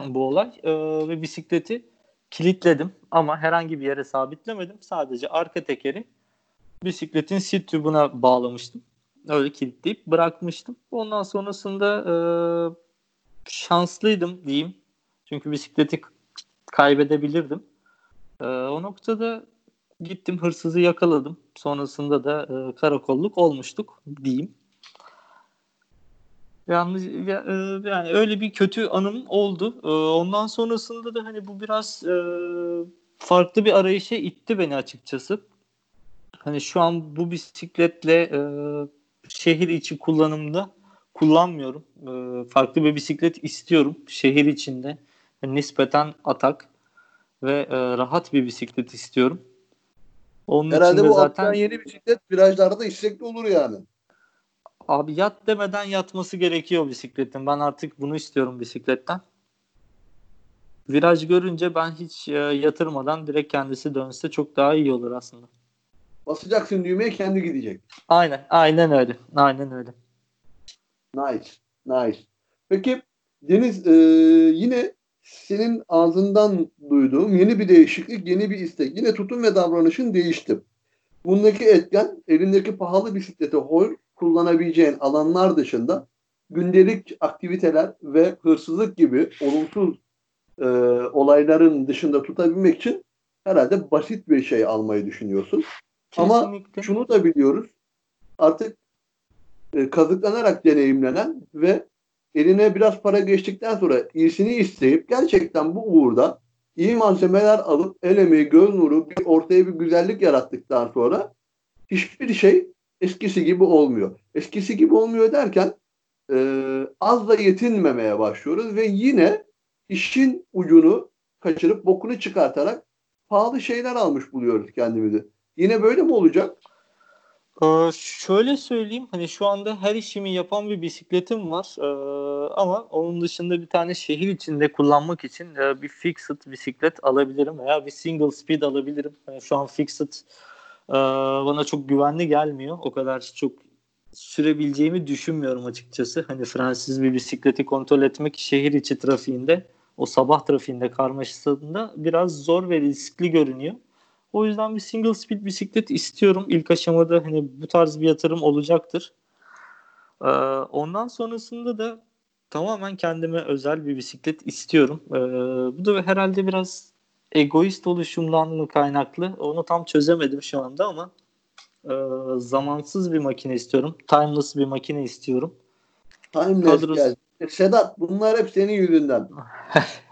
bu olay. E, ve bisikleti kilitledim ama herhangi bir yere sabitlemedim. Sadece arka tekeri bisikletin sit tübüne bağlamıştım. Öyle kilitleyip bırakmıştım. Ondan sonrasında e, şanslıydım diyeyim. Çünkü bisikleti kaybedebilirdim. O noktada gittim hırsızı yakaladım. Sonrasında da e, karakolluk olmuştuk diyeyim. Yalnız ya, e, yani öyle bir kötü anım oldu. E, ondan sonrasında da hani bu biraz e, farklı bir arayışa itti beni açıkçası. Hani şu an bu bisikletle e, şehir içi kullanımda kullanmıyorum. E, farklı bir bisiklet istiyorum şehir içinde. Yani nispeten atak ve e, rahat bir bisiklet istiyorum. Onun Herhalde bu zaten yeni bisiklet virajlarda istekli olur yani. Abi yat demeden yatması gerekiyor bisikletin. Ben artık bunu istiyorum bisikletten. Viraj görünce ben hiç e, yatırmadan direkt kendisi dönse çok daha iyi olur aslında. Basacaksın düğmeye kendi gidecek. Aynen, aynen öyle. Aynen öyle. Nice, nice. Peki Deniz e, yine senin ağzından duyduğum yeni bir değişiklik, yeni bir istek. Yine tutum ve davranışın değişti. Bundaki etken elindeki pahalı bisikleti hor kullanabileceğin alanlar dışında gündelik aktiviteler ve hırsızlık gibi olumsuz e, olayların dışında tutabilmek için herhalde basit bir şey almayı düşünüyorsun. Kesinlikle. Ama şunu da biliyoruz. Artık e, kazıklanarak deneyimlenen ve eline biraz para geçtikten sonra iyisini isteyip gerçekten bu uğurda iyi malzemeler alıp el emeği, göz nuru bir ortaya bir güzellik yarattıktan sonra hiçbir şey eskisi gibi olmuyor. Eskisi gibi olmuyor derken e, az da yetinmemeye başlıyoruz ve yine işin ucunu kaçırıp bokunu çıkartarak pahalı şeyler almış buluyoruz kendimizi. Yine böyle mi olacak? Ee, şöyle söyleyeyim hani şu anda her işimi yapan bir bisikletim var ee, ama onun dışında bir tane şehir içinde kullanmak için e, bir fixed bisiklet alabilirim veya bir single speed alabilirim. Yani şu an fixed e, bana çok güvenli gelmiyor. O kadar çok sürebileceğimi düşünmüyorum açıkçası. Hani Fransız bir bisikleti kontrol etmek şehir içi trafiğinde o sabah trafiğinde karmaşasında biraz zor ve riskli görünüyor. O yüzden bir single speed bisiklet istiyorum. İlk aşamada hani bu tarz bir yatırım olacaktır. Ee, ondan sonrasında da tamamen kendime özel bir bisiklet istiyorum. Ee, bu da herhalde biraz egoist oluşumdan mı kaynaklı? Onu tam çözemedim şu anda ama e, zamansız bir makine istiyorum. Timeless bir makine istiyorum. Timeless Kadrosu... geldi. Sedat bunlar hep senin yüzünden. [laughs]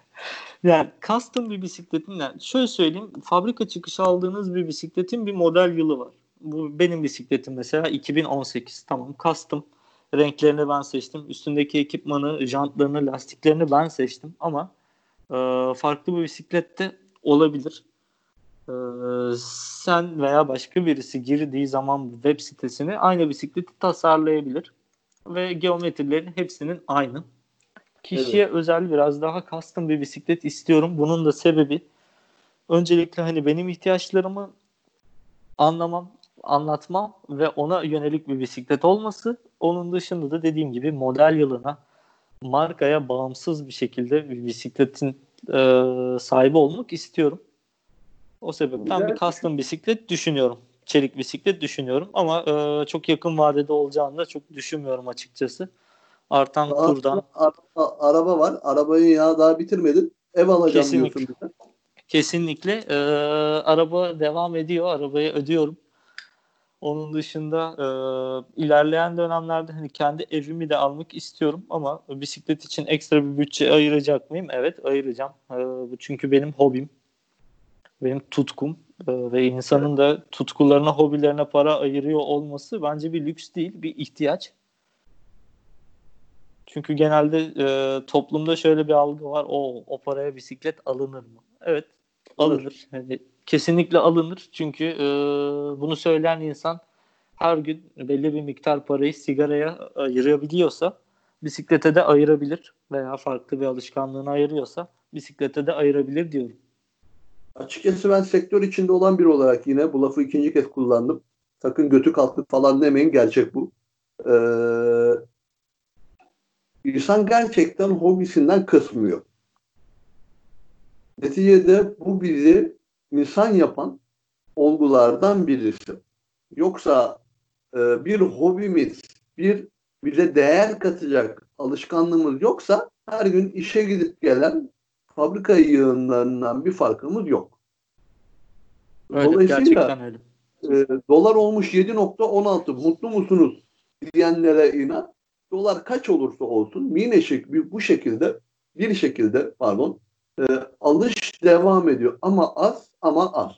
Yani custom bir bisikletin yani şöyle söyleyeyim fabrika çıkışı aldığınız bir bisikletin bir model yılı var. Bu benim bisikletim mesela 2018 tamam custom renklerini ben seçtim. Üstündeki ekipmanı, jantlarını, lastiklerini ben seçtim ama e, farklı bir bisiklet de olabilir. E, sen veya başka birisi girdiği zaman web sitesine aynı bisikleti tasarlayabilir ve geometrilerin hepsinin aynı. Kişiye evet. özel biraz daha custom bir bisiklet istiyorum. Bunun da sebebi öncelikle hani benim ihtiyaçlarımı anlamam, anlatmam ve ona yönelik bir bisiklet olması. Onun dışında da dediğim gibi model yılına markaya bağımsız bir şekilde bir bisikletin e, sahibi olmak istiyorum. O sebepten Güzel. bir custom bisiklet düşünüyorum. Çelik bisiklet düşünüyorum ama e, çok yakın vadede olacağını da çok düşünmüyorum açıkçası. Artan Aa, kurdan. Araba, araba var. Arabayı ya daha bitirmedin. Ev alacağım Kesinlikle. diyorsun. Kesinlikle. E, araba devam ediyor. Arabayı ödüyorum. Onun dışında e, ilerleyen dönemlerde hani kendi evimi de almak istiyorum ama bisiklet için ekstra bir bütçe ayıracak mıyım? Evet ayıracağım. E, bu çünkü benim hobim. Benim tutkum e, ve insanın da tutkularına, hobilerine para ayırıyor olması bence bir lüks değil, bir ihtiyaç. Çünkü genelde e, toplumda şöyle bir algı var. O o paraya bisiklet alınır mı? Evet, alınır. Yani kesinlikle alınır. Çünkü e, bunu söyleyen insan her gün belli bir miktar parayı sigaraya ayırabiliyorsa bisiklete de ayırabilir veya farklı bir alışkanlığına ayırıyorsa bisiklete de ayırabilir diyorum. Açıkçası ben sektör içinde olan biri olarak yine bu lafı ikinci kez kullandım. Sakın götü kalktı falan demeyin gerçek bu. Ee, insan gerçekten hobisinden kısmıyor. Neticede bu bizi insan yapan olgulardan birisi. Yoksa e, bir hobimiz, bir bize değer katacak alışkanlığımız yoksa her gün işe gidip gelen fabrika yığınlarından bir farkımız yok. Öyle, Dolayısıyla gerçekten öyle. E, dolar olmuş 7.16 mutlu musunuz diyenlere inan. Dolar kaç olursa olsun yine şek bu şekilde bir şekilde pardon e, alış devam ediyor ama az ama az.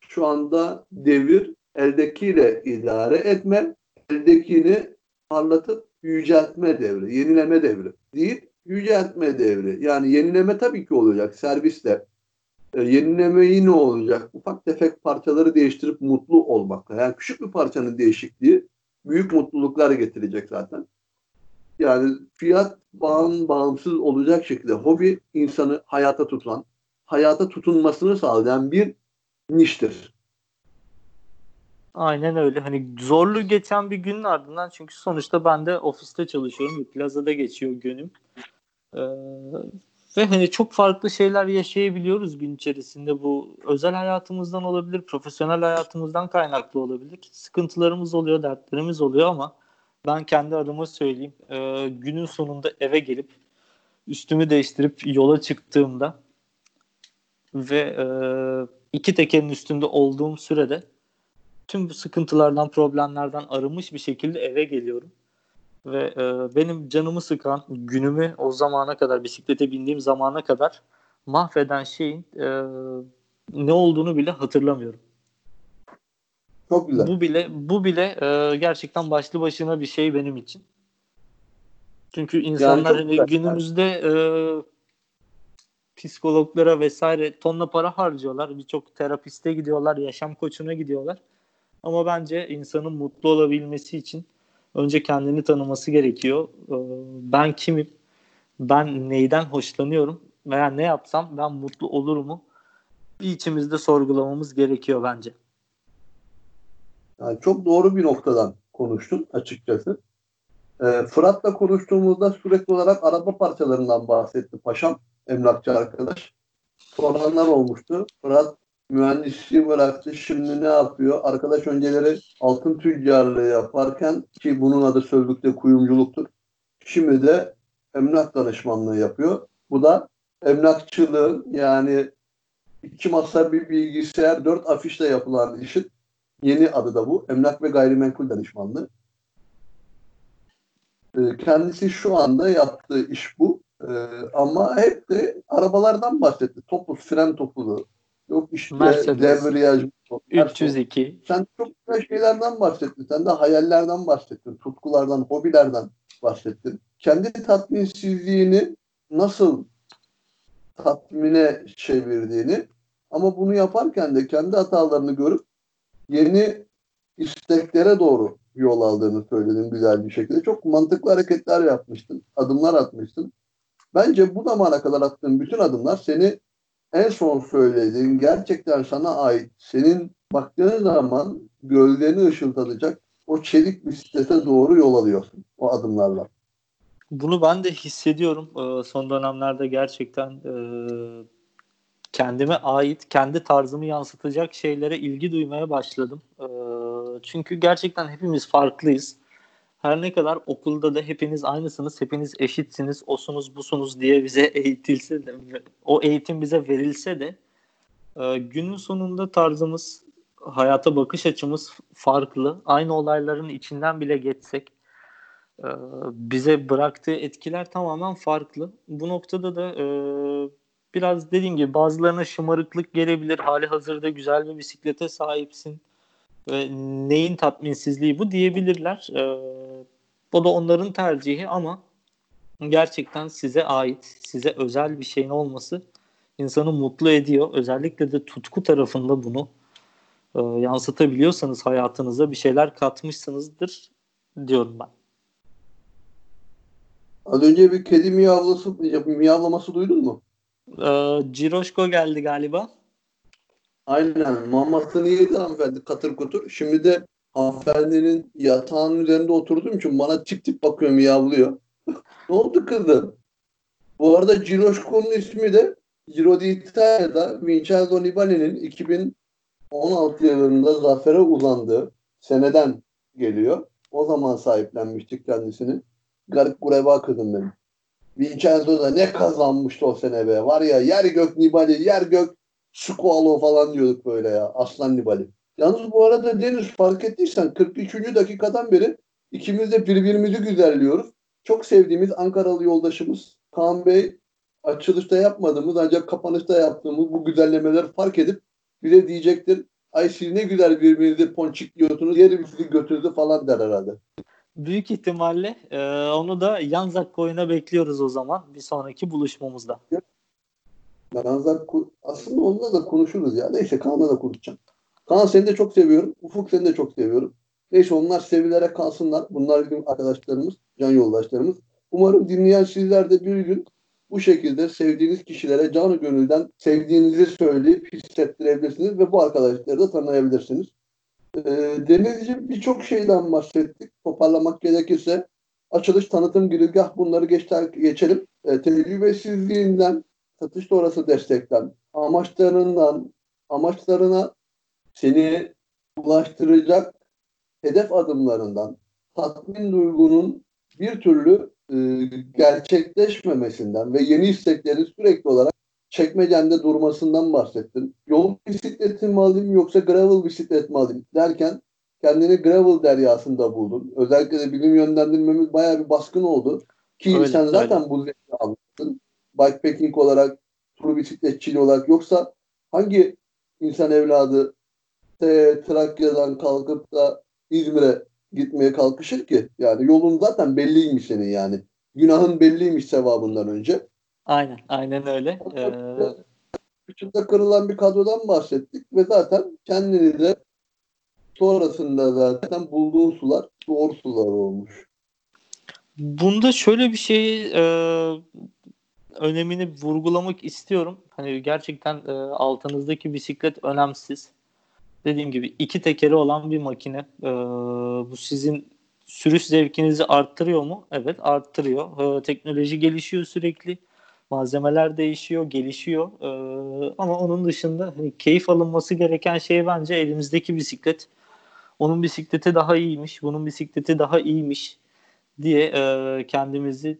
Şu anda devir eldekiyle idare etme, eldekini parlatıp yüceltme devri, yenileme devri değil, yüceltme devri. Yani yenileme tabii ki olacak serviste. E, yenileme yine olacak. Ufak tefek parçaları değiştirip mutlu olmakla. Yani küçük bir parçanın değişikliği büyük mutluluklar getirecek zaten. Yani fiyat bağın bağımsız olacak şekilde hobi insanı hayata tutan, hayata tutunmasını sağlayan bir niştir. Aynen öyle. Hani zorlu geçen bir günün ardından çünkü sonuçta ben de ofiste çalışıyorum. Bir plazada geçiyor günüm. Ee, ve hani çok farklı şeyler yaşayabiliyoruz gün içerisinde. Bu özel hayatımızdan olabilir, profesyonel hayatımızdan kaynaklı olabilir. Sıkıntılarımız oluyor, dertlerimiz oluyor ama ben kendi adıma söyleyeyim. Ee, günün sonunda eve gelip üstümü değiştirip yola çıktığımda ve e, iki tekerin üstünde olduğum sürede tüm bu sıkıntılardan, problemlerden arınmış bir şekilde eve geliyorum. Ve e, benim canımı sıkan, günümü o zamana kadar, bisiklete bindiğim zamana kadar mahveden şeyin e, ne olduğunu bile hatırlamıyorum. Çok güzel. Bu bile bu bile e, gerçekten başlı başına bir şey benim için. Çünkü insanlar yani hani günümüzde e, psikologlara vesaire tonla para harcıyorlar. Birçok terapiste gidiyorlar, yaşam koçuna gidiyorlar. Ama bence insanın mutlu olabilmesi için önce kendini tanıması gerekiyor. Ee, ben kimim? Ben neyden hoşlanıyorum? Veya ne yapsam ben mutlu olur mu? Bir içimizde sorgulamamız gerekiyor bence. Yani çok doğru bir noktadan konuştun açıkçası. Ee, Fırat'la konuştuğumuzda sürekli olarak araba parçalarından bahsetti paşam, emlakçı arkadaş. Soranlar olmuştu. Fırat mühendisliği bıraktı. Şimdi ne yapıyor? Arkadaş önceleri altın tüccarlığı yaparken ki bunun adı sözlükte kuyumculuktur. Şimdi de emlak danışmanlığı yapıyor. Bu da emlakçılığın yani iki masa bir bilgisayar dört afişle yapılan işin yeni adı da bu. Emlak ve gayrimenkul danışmanlığı. Ee, kendisi şu anda yaptığı iş bu. Ee, ama hep de arabalardan bahsetti. Topuz, fren topuzu, Yok işte devriyaj. 302. Sen çok güzel şeylerden bahsettin. Sen de hayallerden bahsettin. Tutkulardan, hobilerden bahsettin. Kendi tatminsizliğini nasıl tatmine çevirdiğini ama bunu yaparken de kendi hatalarını görüp yeni isteklere doğru yol aldığını söyledin güzel bir şekilde. Çok mantıklı hareketler yapmıştın. Adımlar atmıştın. Bence bu zamana kadar attığın bütün adımlar seni en son söylediğin gerçekten sana ait senin baktığın zaman gölgeni ışıldatacak o çelik bisiklete doğru yol alıyorsun o adımlarla. Bunu ben de hissediyorum. Ee, son dönemlerde gerçekten e, kendime ait, kendi tarzımı yansıtacak şeylere ilgi duymaya başladım. Ee, çünkü gerçekten hepimiz farklıyız. Her ne kadar okulda da hepiniz aynısınız, hepiniz eşitsiniz, osunuz busunuz diye bize eğitilse de, o eğitim bize verilse de e, günün sonunda tarzımız, hayata bakış açımız farklı. Aynı olayların içinden bile geçsek e, bize bıraktığı etkiler tamamen farklı. Bu noktada da e, biraz dediğim gibi bazılarına şımarıklık gelebilir. Hali hazırda güzel bir bisiklete sahipsin. Ve neyin tatminsizliği bu diyebilirler. Ee, o da onların tercihi ama gerçekten size ait, size özel bir şeyin olması insanı mutlu ediyor. Özellikle de tutku tarafında bunu e, yansıtabiliyorsanız hayatınıza bir şeyler katmışsınızdır diyorum ben. Az önce bir kedi miyavlası, miyavlaması duydun mu? Ee, Ciroşko geldi galiba. Aynen. Mamasını yedi hanımefendi katır kutur. Şimdi de hanımefendinin yatağının üzerinde oturduğum için bana tip tip bakıyor miyavlıyor. [laughs] ne oldu kızım? Bu arada Ciroşko'nun ismi de Giro d'Italia'da Vincenzo Nibali'nin 2016 yılında zafere uzandığı seneden geliyor. O zaman sahiplenmiştik kendisini. Garip gureba kızım benim. Vincenzo da ne kazanmıştı o sene be. Var ya yer gök Nibali, yer gök Squalo falan diyorduk böyle ya. Aslan Nibali. Yalnız bu arada Deniz fark ettiysen 43. dakikadan beri ikimiz de birbirimizi güzelliyoruz. Çok sevdiğimiz Ankaralı yoldaşımız Kaan Bey açılışta yapmadığımız ancak kapanışta yaptığımız bu güzellemeleri fark edip bize diyecektir. Ay siz ne güzel birbirinizi ponçikliyorsunuz yeri bizi götürdü falan der herhalde. Büyük ihtimalle e, onu da Yanzak koyuna bekliyoruz o zaman bir sonraki buluşmamızda. Yanzak aslında onunla da konuşuruz ya. Neyse Kaan'la da konuşacağım. Kaan seni de çok seviyorum. Ufuk seni de çok seviyorum. Neyse onlar sevilere kalsınlar. Bunlar bizim arkadaşlarımız, can yoldaşlarımız. Umarım dinleyen sizler de bir gün bu şekilde sevdiğiniz kişilere canı gönülden sevdiğinizi söyleyip hissettirebilirsiniz ve bu arkadaşları da tanıyabilirsiniz. Ee, Denizciğim birçok şeyden bahsettik. Toparlamak gerekirse açılış, tanıtım, girizgah bunları geçter, geçelim. Ee, tecrübesizliğinden, satış sonrası destekten, amaçlarından, amaçlarına seni ulaştıracak hedef adımlarından, tatmin duygunun bir türlü e, gerçekleşmemesinden ve yeni istekleri sürekli olarak çekmecende durmasından bahsettin. Yol bisikleti mi alayım yoksa gravel bisiklet mi alayım derken kendini gravel deryasında buldun. Özellikle de bilim yönlendirmemiz bayağı bir baskın oldu. Ki öyle, sen zaten öyle. bu zevki almışsın. Bikepacking olarak, tur bisikletçiliği olarak yoksa hangi insan evladı Trakya'dan kalkıp da İzmir'e gitmeye kalkışır ki? Yani yolun zaten belliymiş senin yani. Günahın belliymiş sevabından önce. Aynen, aynen öyle. Ee... kırılan bir kadrodan bahsettik ve zaten kendini de sonrasında zaten bulduğun sular doğru sular olmuş. Bunda şöyle bir şey e, önemini vurgulamak istiyorum. Hani gerçekten e, altınızdaki bisiklet önemsiz. Dediğim gibi iki tekeri olan bir makine. E, bu sizin sürüş zevkinizi arttırıyor mu? Evet arttırıyor. E, teknoloji gelişiyor sürekli. Malzemeler değişiyor, gelişiyor. E, ama onun dışında hani, keyif alınması gereken şey bence elimizdeki bisiklet. Onun bisikleti daha iyiymiş, bunun bisikleti daha iyiymiş diye e, kendimizi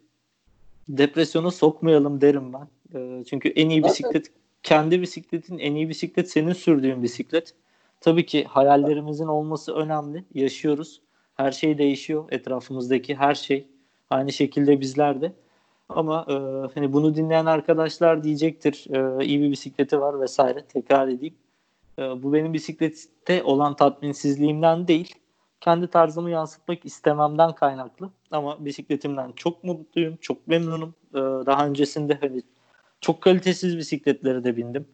depresyona sokmayalım derim ben. E, çünkü en iyi bisiklet kendi bisikletin en iyi bisiklet senin sürdüğün bisiklet. Tabii ki hayallerimizin olması önemli. Yaşıyoruz. Her şey değişiyor. Etrafımızdaki her şey. Aynı şekilde bizler de. Ama e, hani bunu dinleyen arkadaşlar diyecektir. E, iyi bir bisikleti var vesaire. Tekrar edeyim. E, bu benim bisiklette olan tatminsizliğimden değil. Kendi tarzımı yansıtmak istememden kaynaklı. Ama bisikletimden çok mutluyum. Çok memnunum. E, daha öncesinde hani çok kalitesiz bisikletlere de bindim.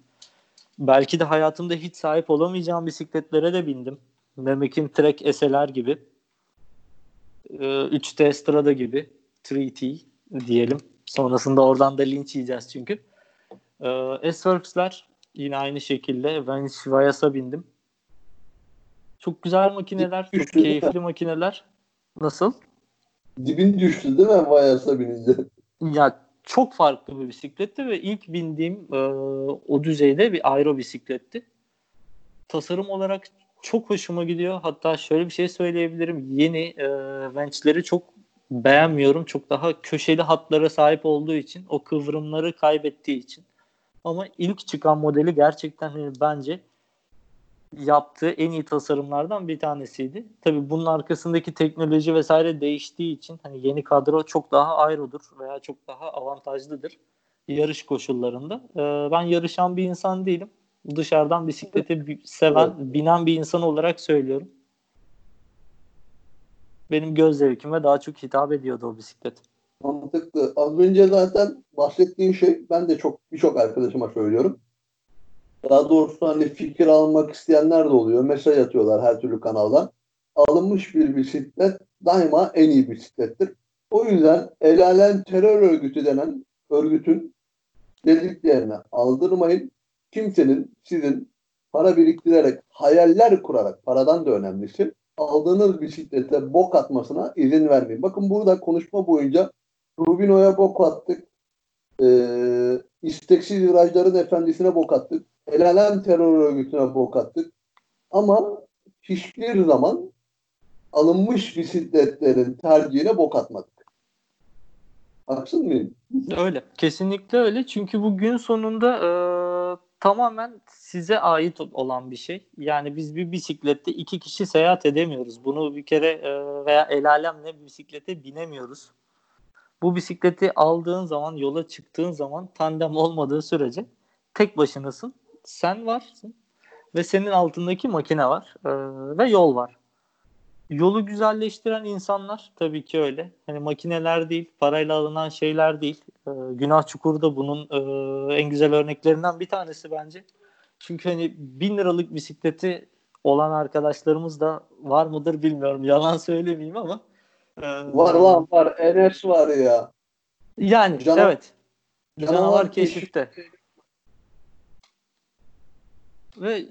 Belki de hayatımda hiç sahip olamayacağım bisikletlere de bindim. Memek'in Trek SLR gibi. 3T ee, Strada gibi. 3T diyelim. Sonrasında oradan da linç yiyeceğiz çünkü. Ee, S-Works'ler yine aynı şekilde. Ben Vayas'a bindim. Çok güzel makineler. Çok keyifli makineler. Nasıl? Dibin düştü değil mi Vayas'a binince? Ya çok farklı bir bisikletti ve ilk bindiğim e, o düzeyde bir aero bisikletti. Tasarım olarak çok hoşuma gidiyor. Hatta şöyle bir şey söyleyebilirim. Yeni e, Vench'leri çok beğenmiyorum. Çok daha köşeli hatlara sahip olduğu için, o kıvrımları kaybettiği için. Ama ilk çıkan modeli gerçekten hani bence yaptığı en iyi tasarımlardan bir tanesiydi. Tabii bunun arkasındaki teknoloji vesaire değiştiği için hani yeni kadro çok daha ayrıdır veya çok daha avantajlıdır yarış koşullarında. Ee, ben yarışan bir insan değilim. Dışarıdan bisikleti seven, binen bir insan olarak söylüyorum. Benim göz zevkime daha çok hitap ediyordu o bisiklet. Mantıklı. Az önce zaten bahsettiğin şey ben de çok birçok arkadaşıma söylüyorum. Daha doğrusu hani fikir almak isteyenler de oluyor. Mesaj atıyorlar her türlü kanaldan. Alınmış bir bisiklet daima en iyi bisiklettir. O yüzden El Alem Terör Örgütü denen örgütün dediklerine aldırmayın. Kimsenin sizin para biriktirerek, hayaller kurarak, paradan da önemlisi, aldığınız bisiklete bok atmasına izin vermeyin. Bakın burada konuşma boyunca Rubino'ya bok attık. Ee, isteksiz virajların efendisine bok attık. El terör örgütüne bok attık. Ama hiçbir zaman alınmış bisikletlerin tercihine bok atmadık. Haksız mıyım? Öyle. Kesinlikle öyle. Çünkü bu gün sonunda e, tamamen size ait olan bir şey. Yani biz bir bisiklette iki kişi seyahat edemiyoruz. Bunu bir kere e, veya el alemle bisiklete binemiyoruz. Bu bisikleti aldığın zaman, yola çıktığın zaman tandem olmadığı sürece tek başınasın sen varsın ve senin altındaki makine var e, ve yol var. Yolu güzelleştiren insanlar tabii ki öyle. Hani makineler değil, parayla alınan şeyler değil. E, Günah Çukuru da bunun e, en güzel örneklerinden bir tanesi bence. Çünkü hani bin liralık bisikleti olan arkadaşlarımız da var mıdır bilmiyorum. Yalan söylemeyeyim ama. E, var lan var. Enes var ya. Yani Cana- evet. Canavar, canavar keşifte. keşifte. Ve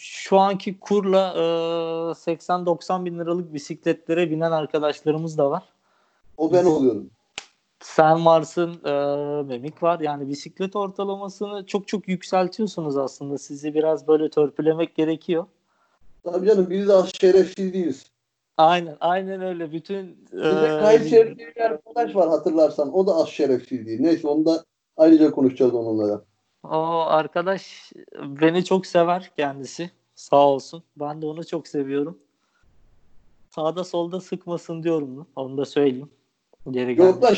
şu anki kurla e, 80-90 bin liralık bisikletlere binen arkadaşlarımız da var. O ben oluyorum. Sen varsın, e, Memik var. Yani bisiklet ortalamasını çok çok yükseltiyorsunuz aslında. Sizi biraz böyle törpülemek gerekiyor. Tabii canım biz de az şerefsiz değiliz. Aynen, aynen öyle. Bütün e, Kayseri bir arkadaş var hatırlarsan. O da az şerefsiz değil. Neyse onu da ayrıca konuşacağız onunla da. O arkadaş beni çok sever kendisi. Sağ olsun. Ben de onu çok seviyorum. Sağda solda sıkmasın diyorum. Onu da söyleyeyim. Geri Yok da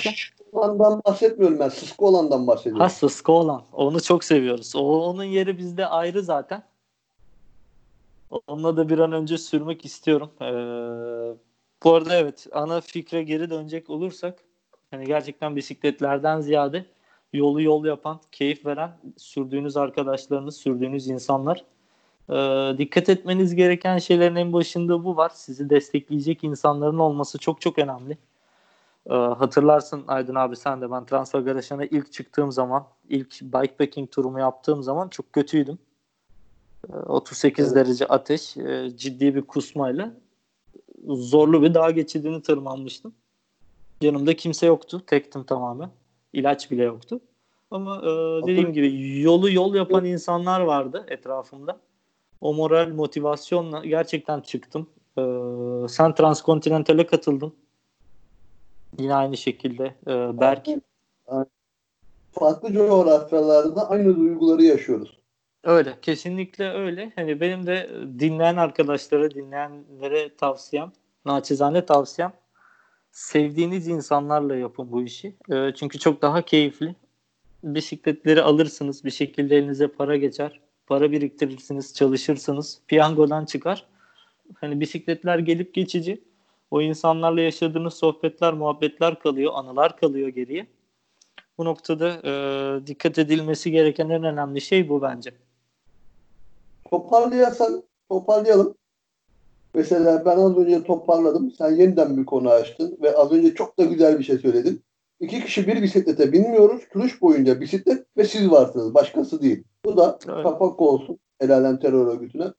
olandan bahsetmiyorum ben. Sıskı olandan bahsediyorum. Ha sıskı olan. Onu çok seviyoruz. O, onun yeri bizde ayrı zaten. Onunla da bir an önce sürmek istiyorum. Ee, bu arada evet ana fikre geri dönecek olursak hani gerçekten bisikletlerden ziyade yolu yol yapan, keyif veren sürdüğünüz arkadaşlarınız, sürdüğünüz insanlar. Ee, dikkat etmeniz gereken şeylerin en başında bu var. Sizi destekleyecek insanların olması çok çok önemli. Ee, hatırlarsın Aydın abi sen de ben Transfer ilk çıktığım zaman, ilk bikepacking turumu yaptığım zaman çok kötüydüm. Ee, 38 evet. derece ateş, e, ciddi bir kusmayla zorlu bir dağ geçidini tırmanmıştım. Yanımda kimse yoktu. Tektim tamamen ilaç bile yoktu. Ama e, dediğim gibi yolu yol yapan insanlar vardı etrafımda. O moral motivasyonla gerçekten çıktım. E, sen Transkontinental'e katıldın. Yine aynı şekilde e, Berk. Farklı coğrafyalarda aynı duyguları yaşıyoruz. Öyle. Kesinlikle öyle. Hani benim de dinleyen arkadaşlara, dinleyenlere tavsiyem, naçizane tavsiyem sevdiğiniz insanlarla yapın bu işi. E, çünkü çok daha keyifli. Bisikletleri alırsınız, bir şekilde elinize para geçer. Para biriktirirsiniz, çalışırsınız. Piyangodan çıkar. Hani bisikletler gelip geçici. O insanlarla yaşadığınız sohbetler, muhabbetler kalıyor, anılar kalıyor geriye. Bu noktada e, dikkat edilmesi gereken en önemli şey bu bence. Toparlayalım. Toparlayalım. Mesela ben az önce toparladım. Sen yeniden bir konu açtın ve az önce çok da güzel bir şey söyledin. İki kişi bir bisiklete binmiyoruz. Turuş boyunca bisiklet ve siz varsınız. Başkası değil. Bu da evet. kapak olsun el alem terör örgütüne.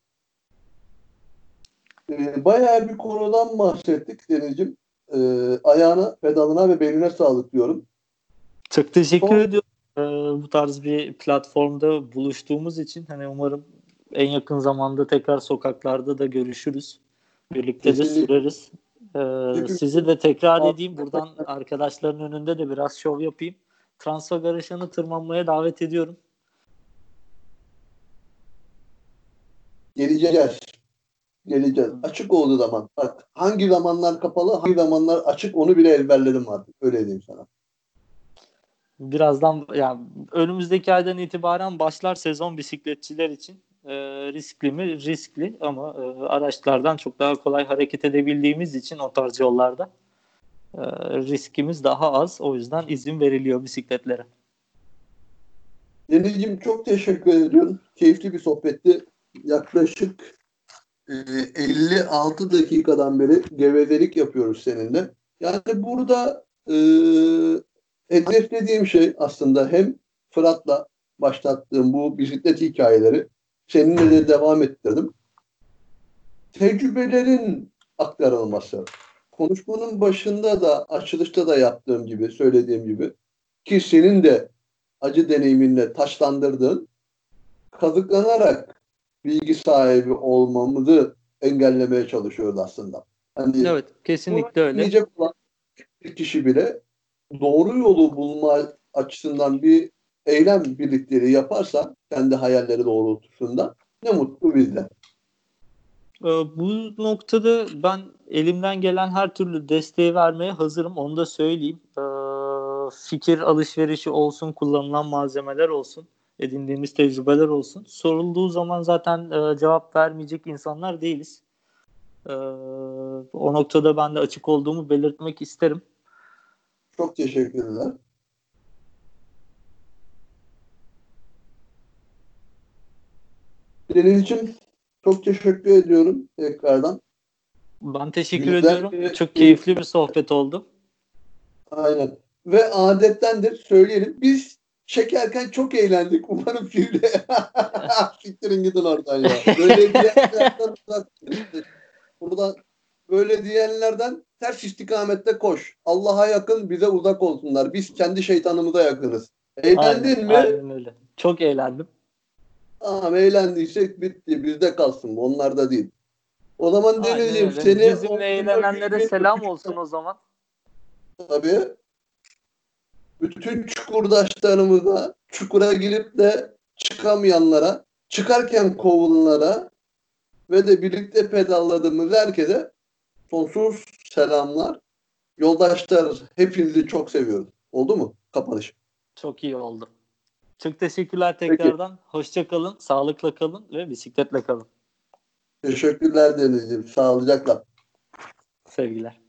Ee, bayağı bir konudan bahsettik Deniz'ciğim. Ee, ayağına, pedalına ve beynine sağlık diyorum. Çok teşekkür Son... ediyorum. Ee, bu tarz bir platformda buluştuğumuz için hani umarım en yakın zamanda tekrar sokaklarda da görüşürüz. Birlikte de süreriz. Ee, sizi de tekrar edeyim. Buradan arkadaşların önünde de biraz şov yapayım. Transfer garajını tırmanmaya davet ediyorum. Geleceğiz. Geleceğiz. Açık olduğu zaman. Bak hangi zamanlar kapalı, hangi zamanlar açık onu bile ezberledim artık. Öyle diyeyim sana. Birazdan yani önümüzdeki aydan itibaren başlar sezon bisikletçiler için. E, riskli mi? Riskli ama e, araçlardan çok daha kolay hareket edebildiğimiz için o tarz yollarda e, riskimiz daha az. O yüzden izin veriliyor bisikletlere. Denizciğim çok teşekkür ediyorum. Keyifli bir sohbetti. Yaklaşık e, 56 dakikadan beri gevezelik yapıyoruz seninle. Yani burada e, hedeflediğim şey aslında hem Fırat'la başlattığım bu bisiklet hikayeleri seninle de devam ettirdim. Tecrübelerin aktarılması. Konuşmanın başında da açılışta da yaptığım gibi, söylediğim gibi ki senin de acı deneyiminle taşlandırdığın kazıklanarak bilgi sahibi olmamızı engellemeye çalışıyoruz aslında. Hani evet, kesinlikle öyle. Olan bir kişi bile doğru yolu bulma açısından bir eylem birlikleri yaparsa kendi hayalleri doğrultusunda ne mutlu bizde. Ee, bu noktada ben elimden gelen her türlü desteği vermeye hazırım. Onu da söyleyeyim. Ee, fikir alışverişi olsun, kullanılan malzemeler olsun, edindiğimiz tecrübeler olsun. Sorulduğu zaman zaten e, cevap vermeyecek insanlar değiliz. Ee, o noktada ben de açık olduğumu belirtmek isterim. Çok teşekkürler. Deniz'ciğim çok teşekkür ediyorum tekrardan. Ben teşekkür Güzel ediyorum. Bir, çok keyifli bir sohbet oldu. Aynen. Ve adettendir söyleyelim. Biz çekerken çok eğlendik. Umarım şimdi [laughs] siktirin gidin oradan ya. Böyle diyenlerden buradan böyle diyenlerden ters istikamette koş. Allah'a yakın bize uzak olsunlar. Biz kendi şeytanımıza yakınız. Eğlendin aynen, mi? Aynen öyle. Çok eğlendim. Tamam eğlendiysek bitti. Bizde kalsın. Onlarda değil. O zaman Deniz'ciğim seni... Bizimle eğlenenlere selam olsun o zaman. Tabii. Bütün çukurdaşlarımıza çukura girip de çıkamayanlara, çıkarken kovullara ve de birlikte pedalladığımız herkese sonsuz selamlar. Yoldaşlar hepinizi çok seviyorum. Oldu mu kapanış? Çok iyi oldu. Çok teşekkürler tekrardan. Peki. Hoşça kalın, sağlıkla kalın ve bisikletle kalın. Teşekkürler Deniz'ciğim. Sağlıcakla. Sevgiler.